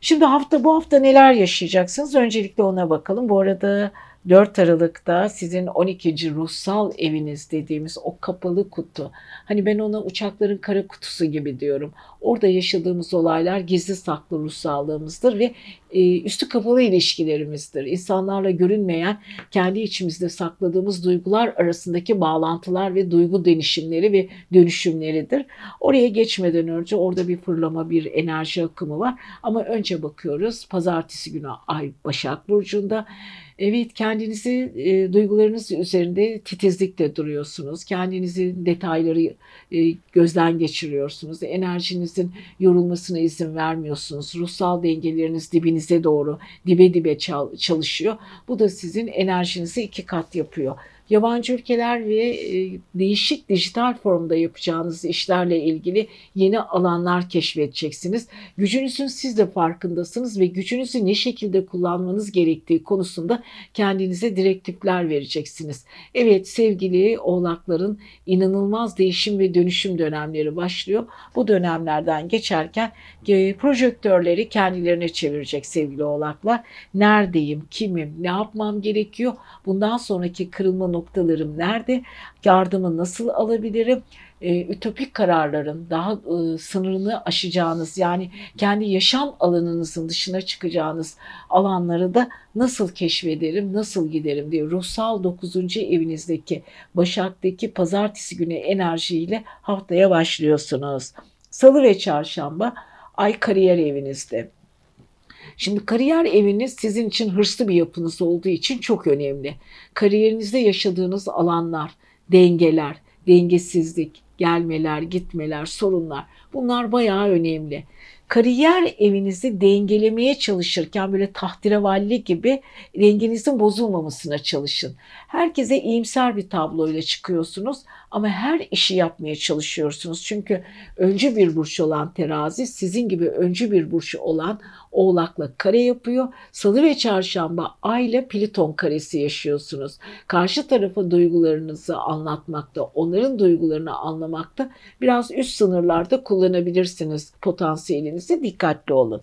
S1: Şimdi hafta bu hafta neler yaşayacaksınız? Öncelikle ona bakalım. Bu arada 4 Aralık'ta sizin 12. ruhsal eviniz dediğimiz o kapalı kutu. Hani ben ona uçakların kara kutusu gibi diyorum. Orada yaşadığımız olaylar gizli saklı ruhsallığımızdır ve e, üstü kapalı ilişkilerimizdir. İnsanlarla görünmeyen kendi içimizde sakladığımız duygular arasındaki bağlantılar ve duygu denişimleri ve dönüşümleridir. Oraya geçmeden önce orada bir fırlama, bir enerji akımı var. Ama önce bakıyoruz pazartesi günü Ay Başak Burcu'nda. Evet kendinizi e, duygularınız üzerinde titizlikle duruyorsunuz. Kendinizin detayları e, gözden geçiriyorsunuz. Enerjinizin yorulmasına izin vermiyorsunuz. Ruhsal dengeleriniz dibinize doğru dibe dibe çalışıyor. Bu da sizin enerjinizi iki kat yapıyor yabancı ülkeler ve e, değişik dijital formda yapacağınız işlerle ilgili yeni alanlar keşfedeceksiniz. Gücünüzün siz de farkındasınız ve gücünüzü ne şekilde kullanmanız gerektiği konusunda kendinize direktifler vereceksiniz. Evet sevgili oğlakların inanılmaz değişim ve dönüşüm dönemleri başlıyor. Bu dönemlerden geçerken e, projektörleri kendilerine çevirecek sevgili oğlaklar. Neredeyim, kimim, ne yapmam gerekiyor? Bundan sonraki kırılma noktalarım nerede? Yardımı nasıl alabilirim? e, ütopik kararların daha e, sınırını aşacağınız yani kendi yaşam alanınızın dışına çıkacağınız alanları da nasıl keşfederim, nasıl giderim diye ruhsal 9. evinizdeki Başak'taki pazartesi günü enerjiyle haftaya başlıyorsunuz. Salı ve çarşamba ay kariyer evinizde. Şimdi kariyer eviniz sizin için hırslı bir yapınız olduğu için çok önemli. Kariyerinizde yaşadığınız alanlar, dengeler, dengesizlik, gelmeler, gitmeler, sorunlar bunlar bayağı önemli. Kariyer evinizi dengelemeye çalışırken böyle tahterevalli gibi dengenizin bozulmamasına çalışın. Herkese iyimser bir tabloyla çıkıyorsunuz ama her işi yapmaya çalışıyorsunuz. Çünkü öncü bir burç olan terazi sizin gibi öncü bir burç olan oğlakla kare yapıyor. Salı ve çarşamba ay ile Pliton karesi yaşıyorsunuz. Karşı tarafa duygularınızı anlatmakta, onların duygularını anlamakta biraz üst sınırlarda kullanabilirsiniz potansiyelinizi. Dikkatli olun.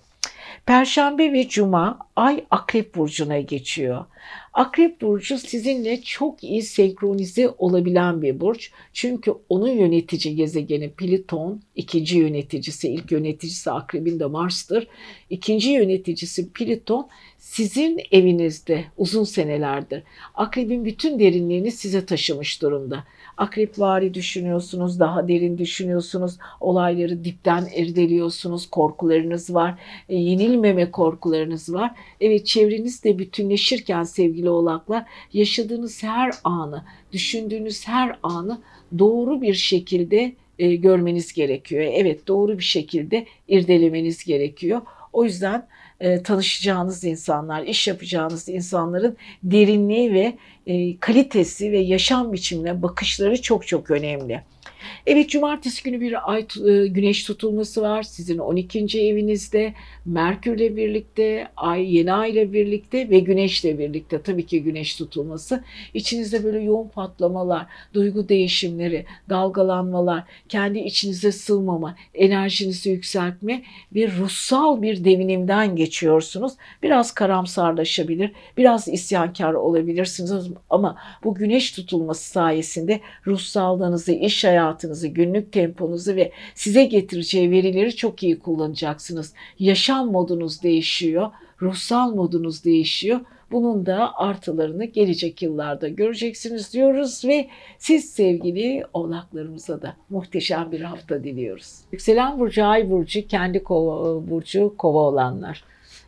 S1: Perşembe ve Cuma Ay Akrep Burcu'na geçiyor. Akrep Burcu sizinle çok iyi senkronize olabilen bir burç. Çünkü onun yönetici gezegeni Pliton, ikinci yöneticisi, ilk yöneticisi Akrebin de Mars'tır. İkinci yöneticisi Pliton sizin evinizde uzun senelerdir. Akrebin bütün derinliğini size taşımış durumda. Akrepvari düşünüyorsunuz, daha derin düşünüyorsunuz, olayları dipten irdeliyorsunuz, korkularınız var, e, yenilmeme korkularınız var. Evet çevrenizde bütünleşirken sevgili oğlaklar yaşadığınız her anı, düşündüğünüz her anı doğru bir şekilde e, görmeniz gerekiyor. Evet doğru bir şekilde irdelemeniz gerekiyor. O yüzden e, tanışacağınız insanlar, iş yapacağınız insanların derinliği ve e, kalitesi ve yaşam biçimine bakışları çok çok önemli. Evet cumartesi günü bir ay e, güneş tutulması var. Sizin 12. evinizde Merkürle birlikte, ay yeni ay ile birlikte ve güneşle birlikte tabii ki güneş tutulması. İçinizde böyle yoğun patlamalar, duygu değişimleri, dalgalanmalar, kendi içinize sığmama, enerjinizi yükseltme ve ruhsal bir devinimden geçiyorsunuz. Biraz karamsarlaşabilir, biraz isyankar olabilirsiniz ama bu güneş tutulması sayesinde ruhsallığınızı, iş hayatınızı, günlük temponuzu ve size getireceği verileri çok iyi kullanacaksınız. Yaşam modunuz değişiyor, ruhsal modunuz değişiyor. Bunun da artılarını gelecek yıllarda göreceksiniz diyoruz ve siz sevgili oğlaklarımıza da muhteşem bir hafta diliyoruz. Yükselen burcu, ay burcu, kendi kova, burcu kova olanlar.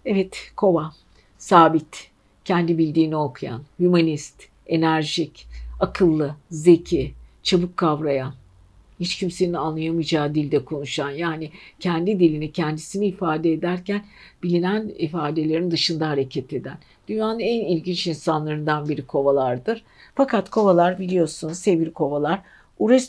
S1: Evet kova, sabit, kendi bildiğini okuyan, humanist, enerjik, akıllı, zeki, çabuk kavrayan, hiç kimsenin anlayamayacağı dilde konuşan yani kendi dilini kendisini ifade ederken bilinen ifadelerin dışında hareket eden. Dünyanın en ilginç insanlarından biri kovalardır. Fakat kovalar biliyorsunuz sevgili kovalar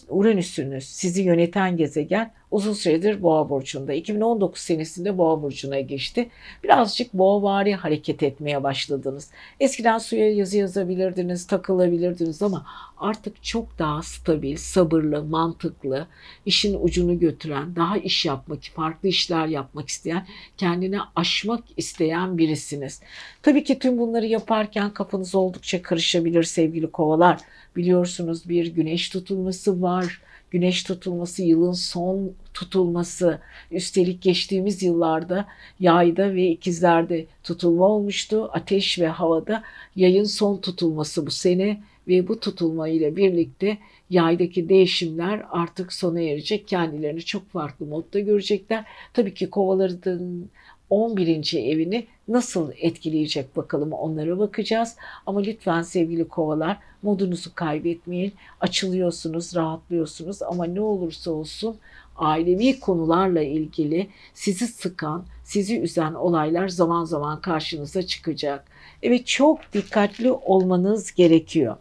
S1: Uranüs'ünüz sizi yöneten gezegen uzun süredir Boğa burcunda. 2019 senesinde Boğa burcuna geçti. Birazcık boğavari hareket etmeye başladınız. Eskiden suya yazı yazabilirdiniz, takılabilirdiniz ama artık çok daha stabil, sabırlı, mantıklı, işin ucunu götüren, daha iş yapmak, farklı işler yapmak isteyen, kendini aşmak isteyen birisiniz. Tabii ki tüm bunları yaparken kafanız oldukça karışabilir sevgili kovalar. Biliyorsunuz bir güneş tutulması var güneş tutulması, yılın son tutulması. Üstelik geçtiğimiz yıllarda yayda ve ikizlerde tutulma olmuştu. Ateş ve havada yayın son tutulması bu sene ve bu tutulma ile birlikte yaydaki değişimler artık sona erecek. Kendilerini çok farklı modda görecekler. Tabii ki kovaların 11. evini nasıl etkileyecek bakalım onlara bakacağız. Ama lütfen sevgili kovalar modunuzu kaybetmeyin. Açılıyorsunuz, rahatlıyorsunuz ama ne olursa olsun ailevi konularla ilgili sizi sıkan, sizi üzen olaylar zaman zaman karşınıza çıkacak. Evet çok dikkatli olmanız gerekiyor.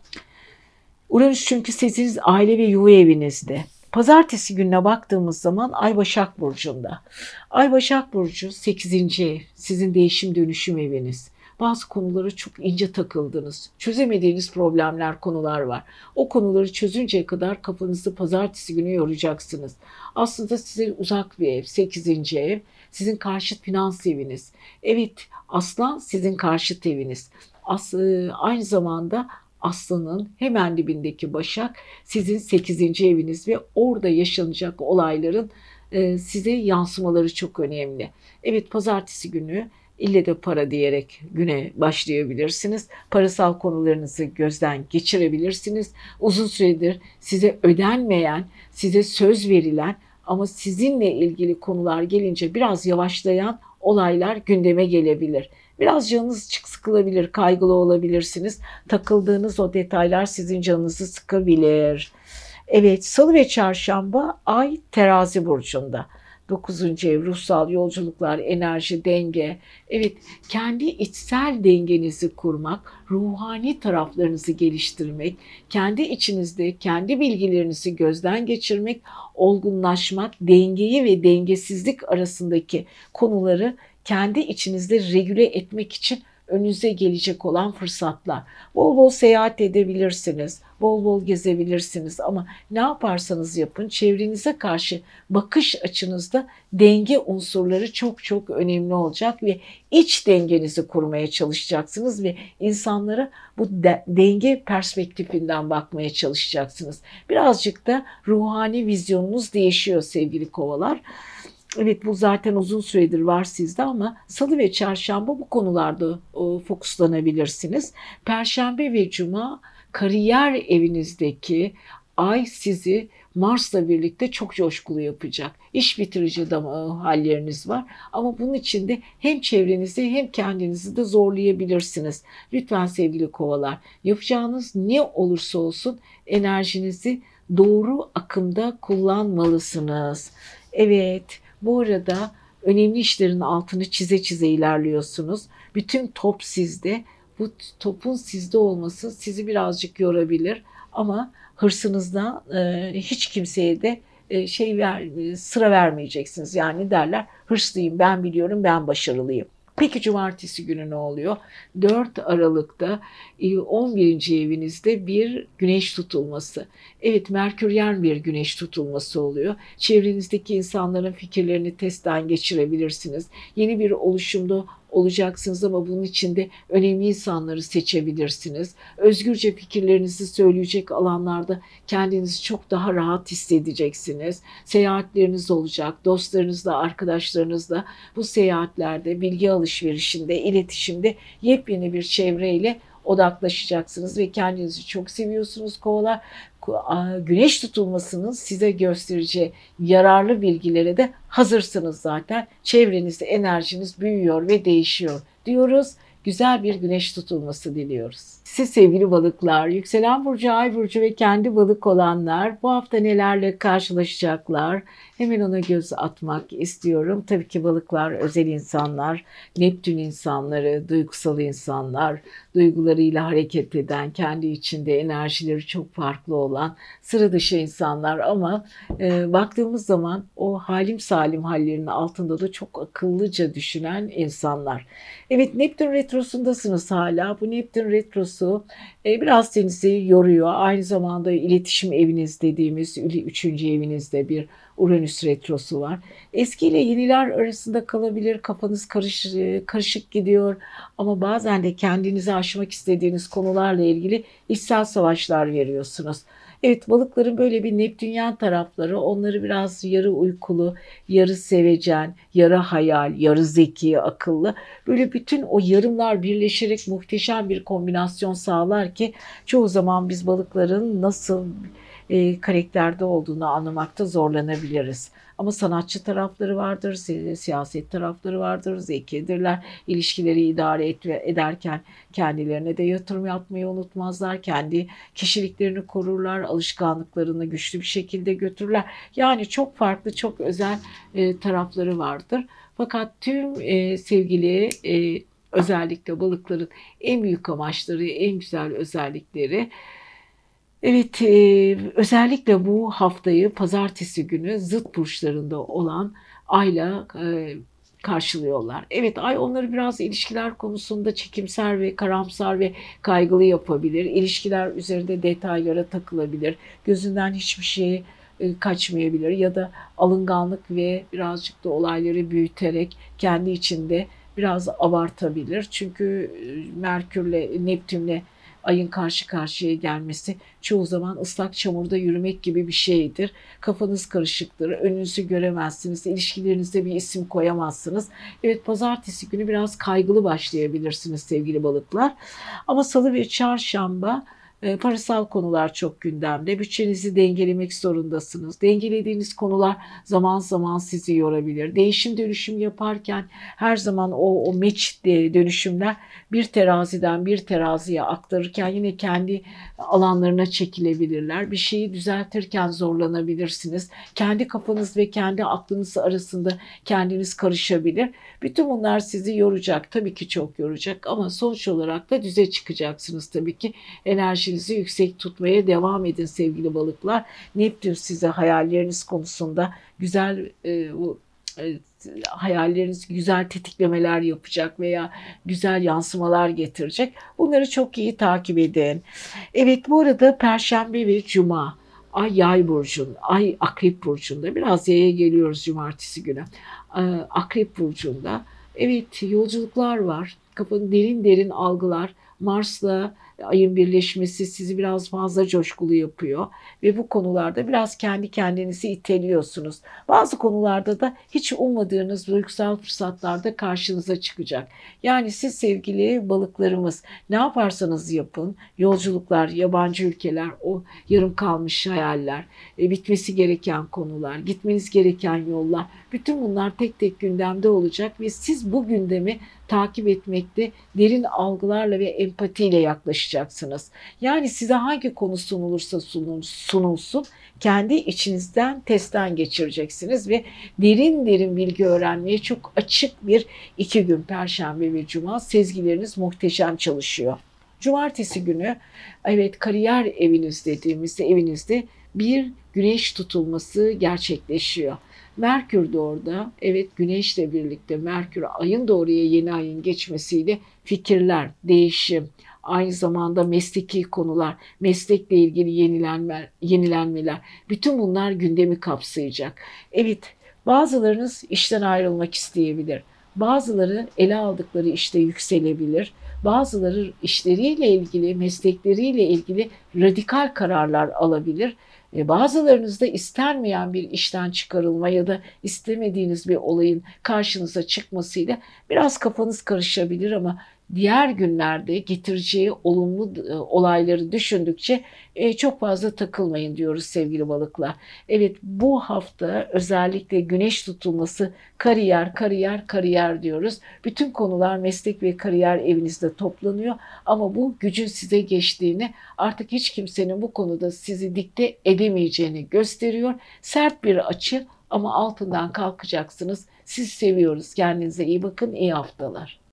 S1: Uranüs çünkü sizin aile ve yuva evinizde. Pazartesi gününe baktığımız zaman Ay Başak Burcu'nda. Ay Başak Burcu 8. ev, sizin değişim dönüşüm eviniz. Bazı konulara çok ince takıldınız. Çözemediğiniz problemler, konular var. O konuları çözünceye kadar kafanızı pazartesi günü yoracaksınız. Aslında size uzak bir ev, 8. ev. Sizin karşıt finans eviniz. Evet, aslan sizin karşıt eviniz. As aynı zamanda Aslanın hemen dibindeki Başak sizin 8. eviniz ve orada yaşanacak olayların e, size yansımaları çok önemli. Evet pazartesi günü ille de para diyerek güne başlayabilirsiniz. Parasal konularınızı gözden geçirebilirsiniz. Uzun süredir size ödenmeyen, size söz verilen ama sizinle ilgili konular gelince biraz yavaşlayan olaylar gündeme gelebilir. Biraz canınız çık sıkılabilir, kaygılı olabilirsiniz. Takıldığınız o detaylar sizin canınızı sıkabilir. Evet, salı ve çarşamba ay terazi burcunda. 9. ev ruhsal yolculuklar, enerji, denge. Evet, kendi içsel dengenizi kurmak, ruhani taraflarınızı geliştirmek, kendi içinizde kendi bilgilerinizi gözden geçirmek, olgunlaşmak, dengeyi ve dengesizlik arasındaki konuları kendi içinizde regüle etmek için önünüze gelecek olan fırsatlar. Bol bol seyahat edebilirsiniz, bol bol gezebilirsiniz ama ne yaparsanız yapın çevrenize karşı bakış açınızda denge unsurları çok çok önemli olacak ve iç dengenizi kurmaya çalışacaksınız ve insanlara bu de, denge perspektifinden bakmaya çalışacaksınız. Birazcık da ruhani vizyonunuz değişiyor sevgili kovalar. Evet bu zaten uzun süredir var sizde ama salı ve çarşamba bu konularda o, fokuslanabilirsiniz. Perşembe ve cuma kariyer evinizdeki ay sizi Mars'la birlikte çok coşkulu yapacak. İş bitirici de halleriniz var. Ama bunun için de hem çevrenizi hem kendinizi de zorlayabilirsiniz. Lütfen sevgili kovalar yapacağınız ne olursa olsun enerjinizi doğru akımda kullanmalısınız. Evet bu arada önemli işlerin altını çize çize ilerliyorsunuz. Bütün top sizde. Bu topun sizde olması sizi birazcık yorabilir ama hırsınızda e, hiç kimseye de e, şey ver, sıra vermeyeceksiniz. Yani derler hırslıyım, ben biliyorum, ben başarılıyım. Peki cumartesi günü ne oluyor? 4 Aralık'ta 11. E, evinizde bir güneş tutulması. Evet Merküryen bir güneş tutulması oluyor. Çevrenizdeki insanların fikirlerini testten geçirebilirsiniz. Yeni bir oluşumda olacaksınız ama bunun içinde önemli insanları seçebilirsiniz. Özgürce fikirlerinizi söyleyecek alanlarda kendinizi çok daha rahat hissedeceksiniz. Seyahatleriniz olacak, dostlarınızla, arkadaşlarınızla bu seyahatlerde, bilgi alışverişinde, iletişimde yepyeni bir çevreyle odaklaşacaksınız ve kendinizi çok seviyorsunuz kovalar. Güneş tutulmasının size göstereceği yararlı bilgilere de hazırsınız zaten. Çevrenizde enerjiniz büyüyor ve değişiyor diyoruz. Güzel bir güneş tutulması diliyoruz. Siz sevgili balıklar, yükselen burcu, ay burcu ve kendi balık olanlar bu hafta nelerle karşılaşacaklar? Hemen ona göz atmak istiyorum. Tabii ki balıklar özel insanlar, Neptün insanları, duygusal insanlar, duygularıyla hareket eden, kendi içinde enerjileri çok farklı olan sıra dışı insanlar ama e, baktığımız zaman o halim salim hallerinin altında da çok akıllıca düşünen insanlar. Evet Neptün retrosundasınız hala. Bu Neptün retrosu e, biraz sizi yoruyor. Aynı zamanda iletişim eviniz dediğimiz üçüncü evinizde bir Uranüs retrosu var. Eski ile yeniler arasında kalabilir. Kafanız karış, karışık gidiyor. Ama bazen de kendinizi aşmak istediğiniz konularla ilgili içsel savaşlar veriyorsunuz. Evet balıkların böyle bir Neptünyen tarafları onları biraz yarı uykulu, yarı sevecen, yarı hayal, yarı zeki, akıllı. Böyle bütün o yarımlar birleşerek muhteşem bir kombinasyon sağlar ki çoğu zaman biz balıkların nasıl e, karakterde olduğunu anlamakta zorlanabiliriz. Ama sanatçı tarafları vardır, siyaset tarafları vardır, zekidirler. İlişkileri idare et ederken kendilerine de yatırım yapmayı unutmazlar. Kendi kişiliklerini korurlar, alışkanlıklarını güçlü bir şekilde götürürler. Yani çok farklı, çok özel e, tarafları vardır. Fakat tüm e, sevgili e, özellikle balıkların en büyük amaçları, en güzel özellikleri Evet, e, özellikle bu haftayı pazartesi günü zıt burçlarında olan Ay'la e, karşılıyorlar. Evet Ay onları biraz ilişkiler konusunda çekimser ve karamsar ve kaygılı yapabilir. İlişkiler üzerinde detaylara takılabilir. Gözünden hiçbir şey e, kaçmayabilir ya da alınganlık ve birazcık da olayları büyüterek kendi içinde biraz abartabilir. Çünkü e, Merkürle, Neptünle ayın karşı karşıya gelmesi çoğu zaman ıslak çamurda yürümek gibi bir şeydir. Kafanız karışıktır, önünüzü göremezsiniz, ilişkilerinizde bir isim koyamazsınız. Evet pazartesi günü biraz kaygılı başlayabilirsiniz sevgili balıklar. Ama salı ve çarşamba e, parasal konular çok gündemde. Bütçenizi dengelemek zorundasınız. Dengelediğiniz konular zaman zaman sizi yorabilir. Değişim dönüşüm yaparken her zaman o, o meç dönüşümler bir teraziden bir teraziye aktarırken yine kendi alanlarına çekilebilirler. Bir şeyi düzeltirken zorlanabilirsiniz. Kendi kafanız ve kendi aklınız arasında kendiniz karışabilir. Bütün bunlar sizi yoracak. Tabii ki çok yoracak ama sonuç olarak da düze çıkacaksınız tabii ki. Enerjinizi yüksek tutmaya devam edin sevgili balıklar. Neptün size hayalleriniz konusunda güzel e, e, hayalleriniz güzel tetiklemeler yapacak veya güzel yansımalar getirecek. Bunları çok iyi takip edin. Evet bu arada Perşembe ve Cuma Ay yay burcun, ay akrep burcunda. Biraz yaya geliyoruz cumartesi günü. Ee, akrep burcunda. Evet yolculuklar var. Kafanın derin derin algılar. Mars'la ayın birleşmesi sizi biraz fazla coşkulu yapıyor ve bu konularda biraz kendi kendinizi iteliyorsunuz. Bazı konularda da hiç ummadığınız duygusal fırsatlar da karşınıza çıkacak. Yani siz sevgili balıklarımız ne yaparsanız yapın, yolculuklar, yabancı ülkeler, o yarım kalmış hayaller, e, bitmesi gereken konular, gitmeniz gereken yollar, bütün bunlar tek tek gündemde olacak ve siz bu gündemi takip etmekte derin algılarla ve empatiyle yaklaşacaksınız. Yani size hangi konu sunulursa sunulsun kendi içinizden testten geçireceksiniz ve derin derin bilgi öğrenmeye çok açık bir iki gün Perşembe ve Cuma sezgileriniz muhteşem çalışıyor. Cumartesi günü evet kariyer eviniz dediğimizde evinizde bir güneş tutulması gerçekleşiyor. Merkür de orada. Evet güneşle birlikte Merkür ayın da oraya yeni ayın geçmesiyle fikirler, değişim, aynı zamanda mesleki konular, meslekle ilgili yenilenme, yenilenmeler, bütün bunlar gündemi kapsayacak. Evet, bazılarınız işten ayrılmak isteyebilir. Bazıları ele aldıkları işte yükselebilir. Bazıları işleriyle ilgili, meslekleriyle ilgili radikal kararlar alabilir bazılarınızda istenmeyen bir işten çıkarılma ya da istemediğiniz bir olayın karşınıza çıkmasıyla biraz kafanız karışabilir ama diğer günlerde getireceği olumlu e, olayları düşündükçe e, çok fazla takılmayın diyoruz sevgili balıklar. Evet bu hafta özellikle güneş tutulması kariyer, kariyer, kariyer diyoruz. Bütün konular meslek ve kariyer evinizde toplanıyor ama bu gücün size geçtiğini artık hiç kimsenin bu konuda sizi dikte edemeyeceğini gösteriyor. Sert bir açı ama altından kalkacaksınız. Siz seviyoruz. Kendinize iyi bakın. İyi haftalar.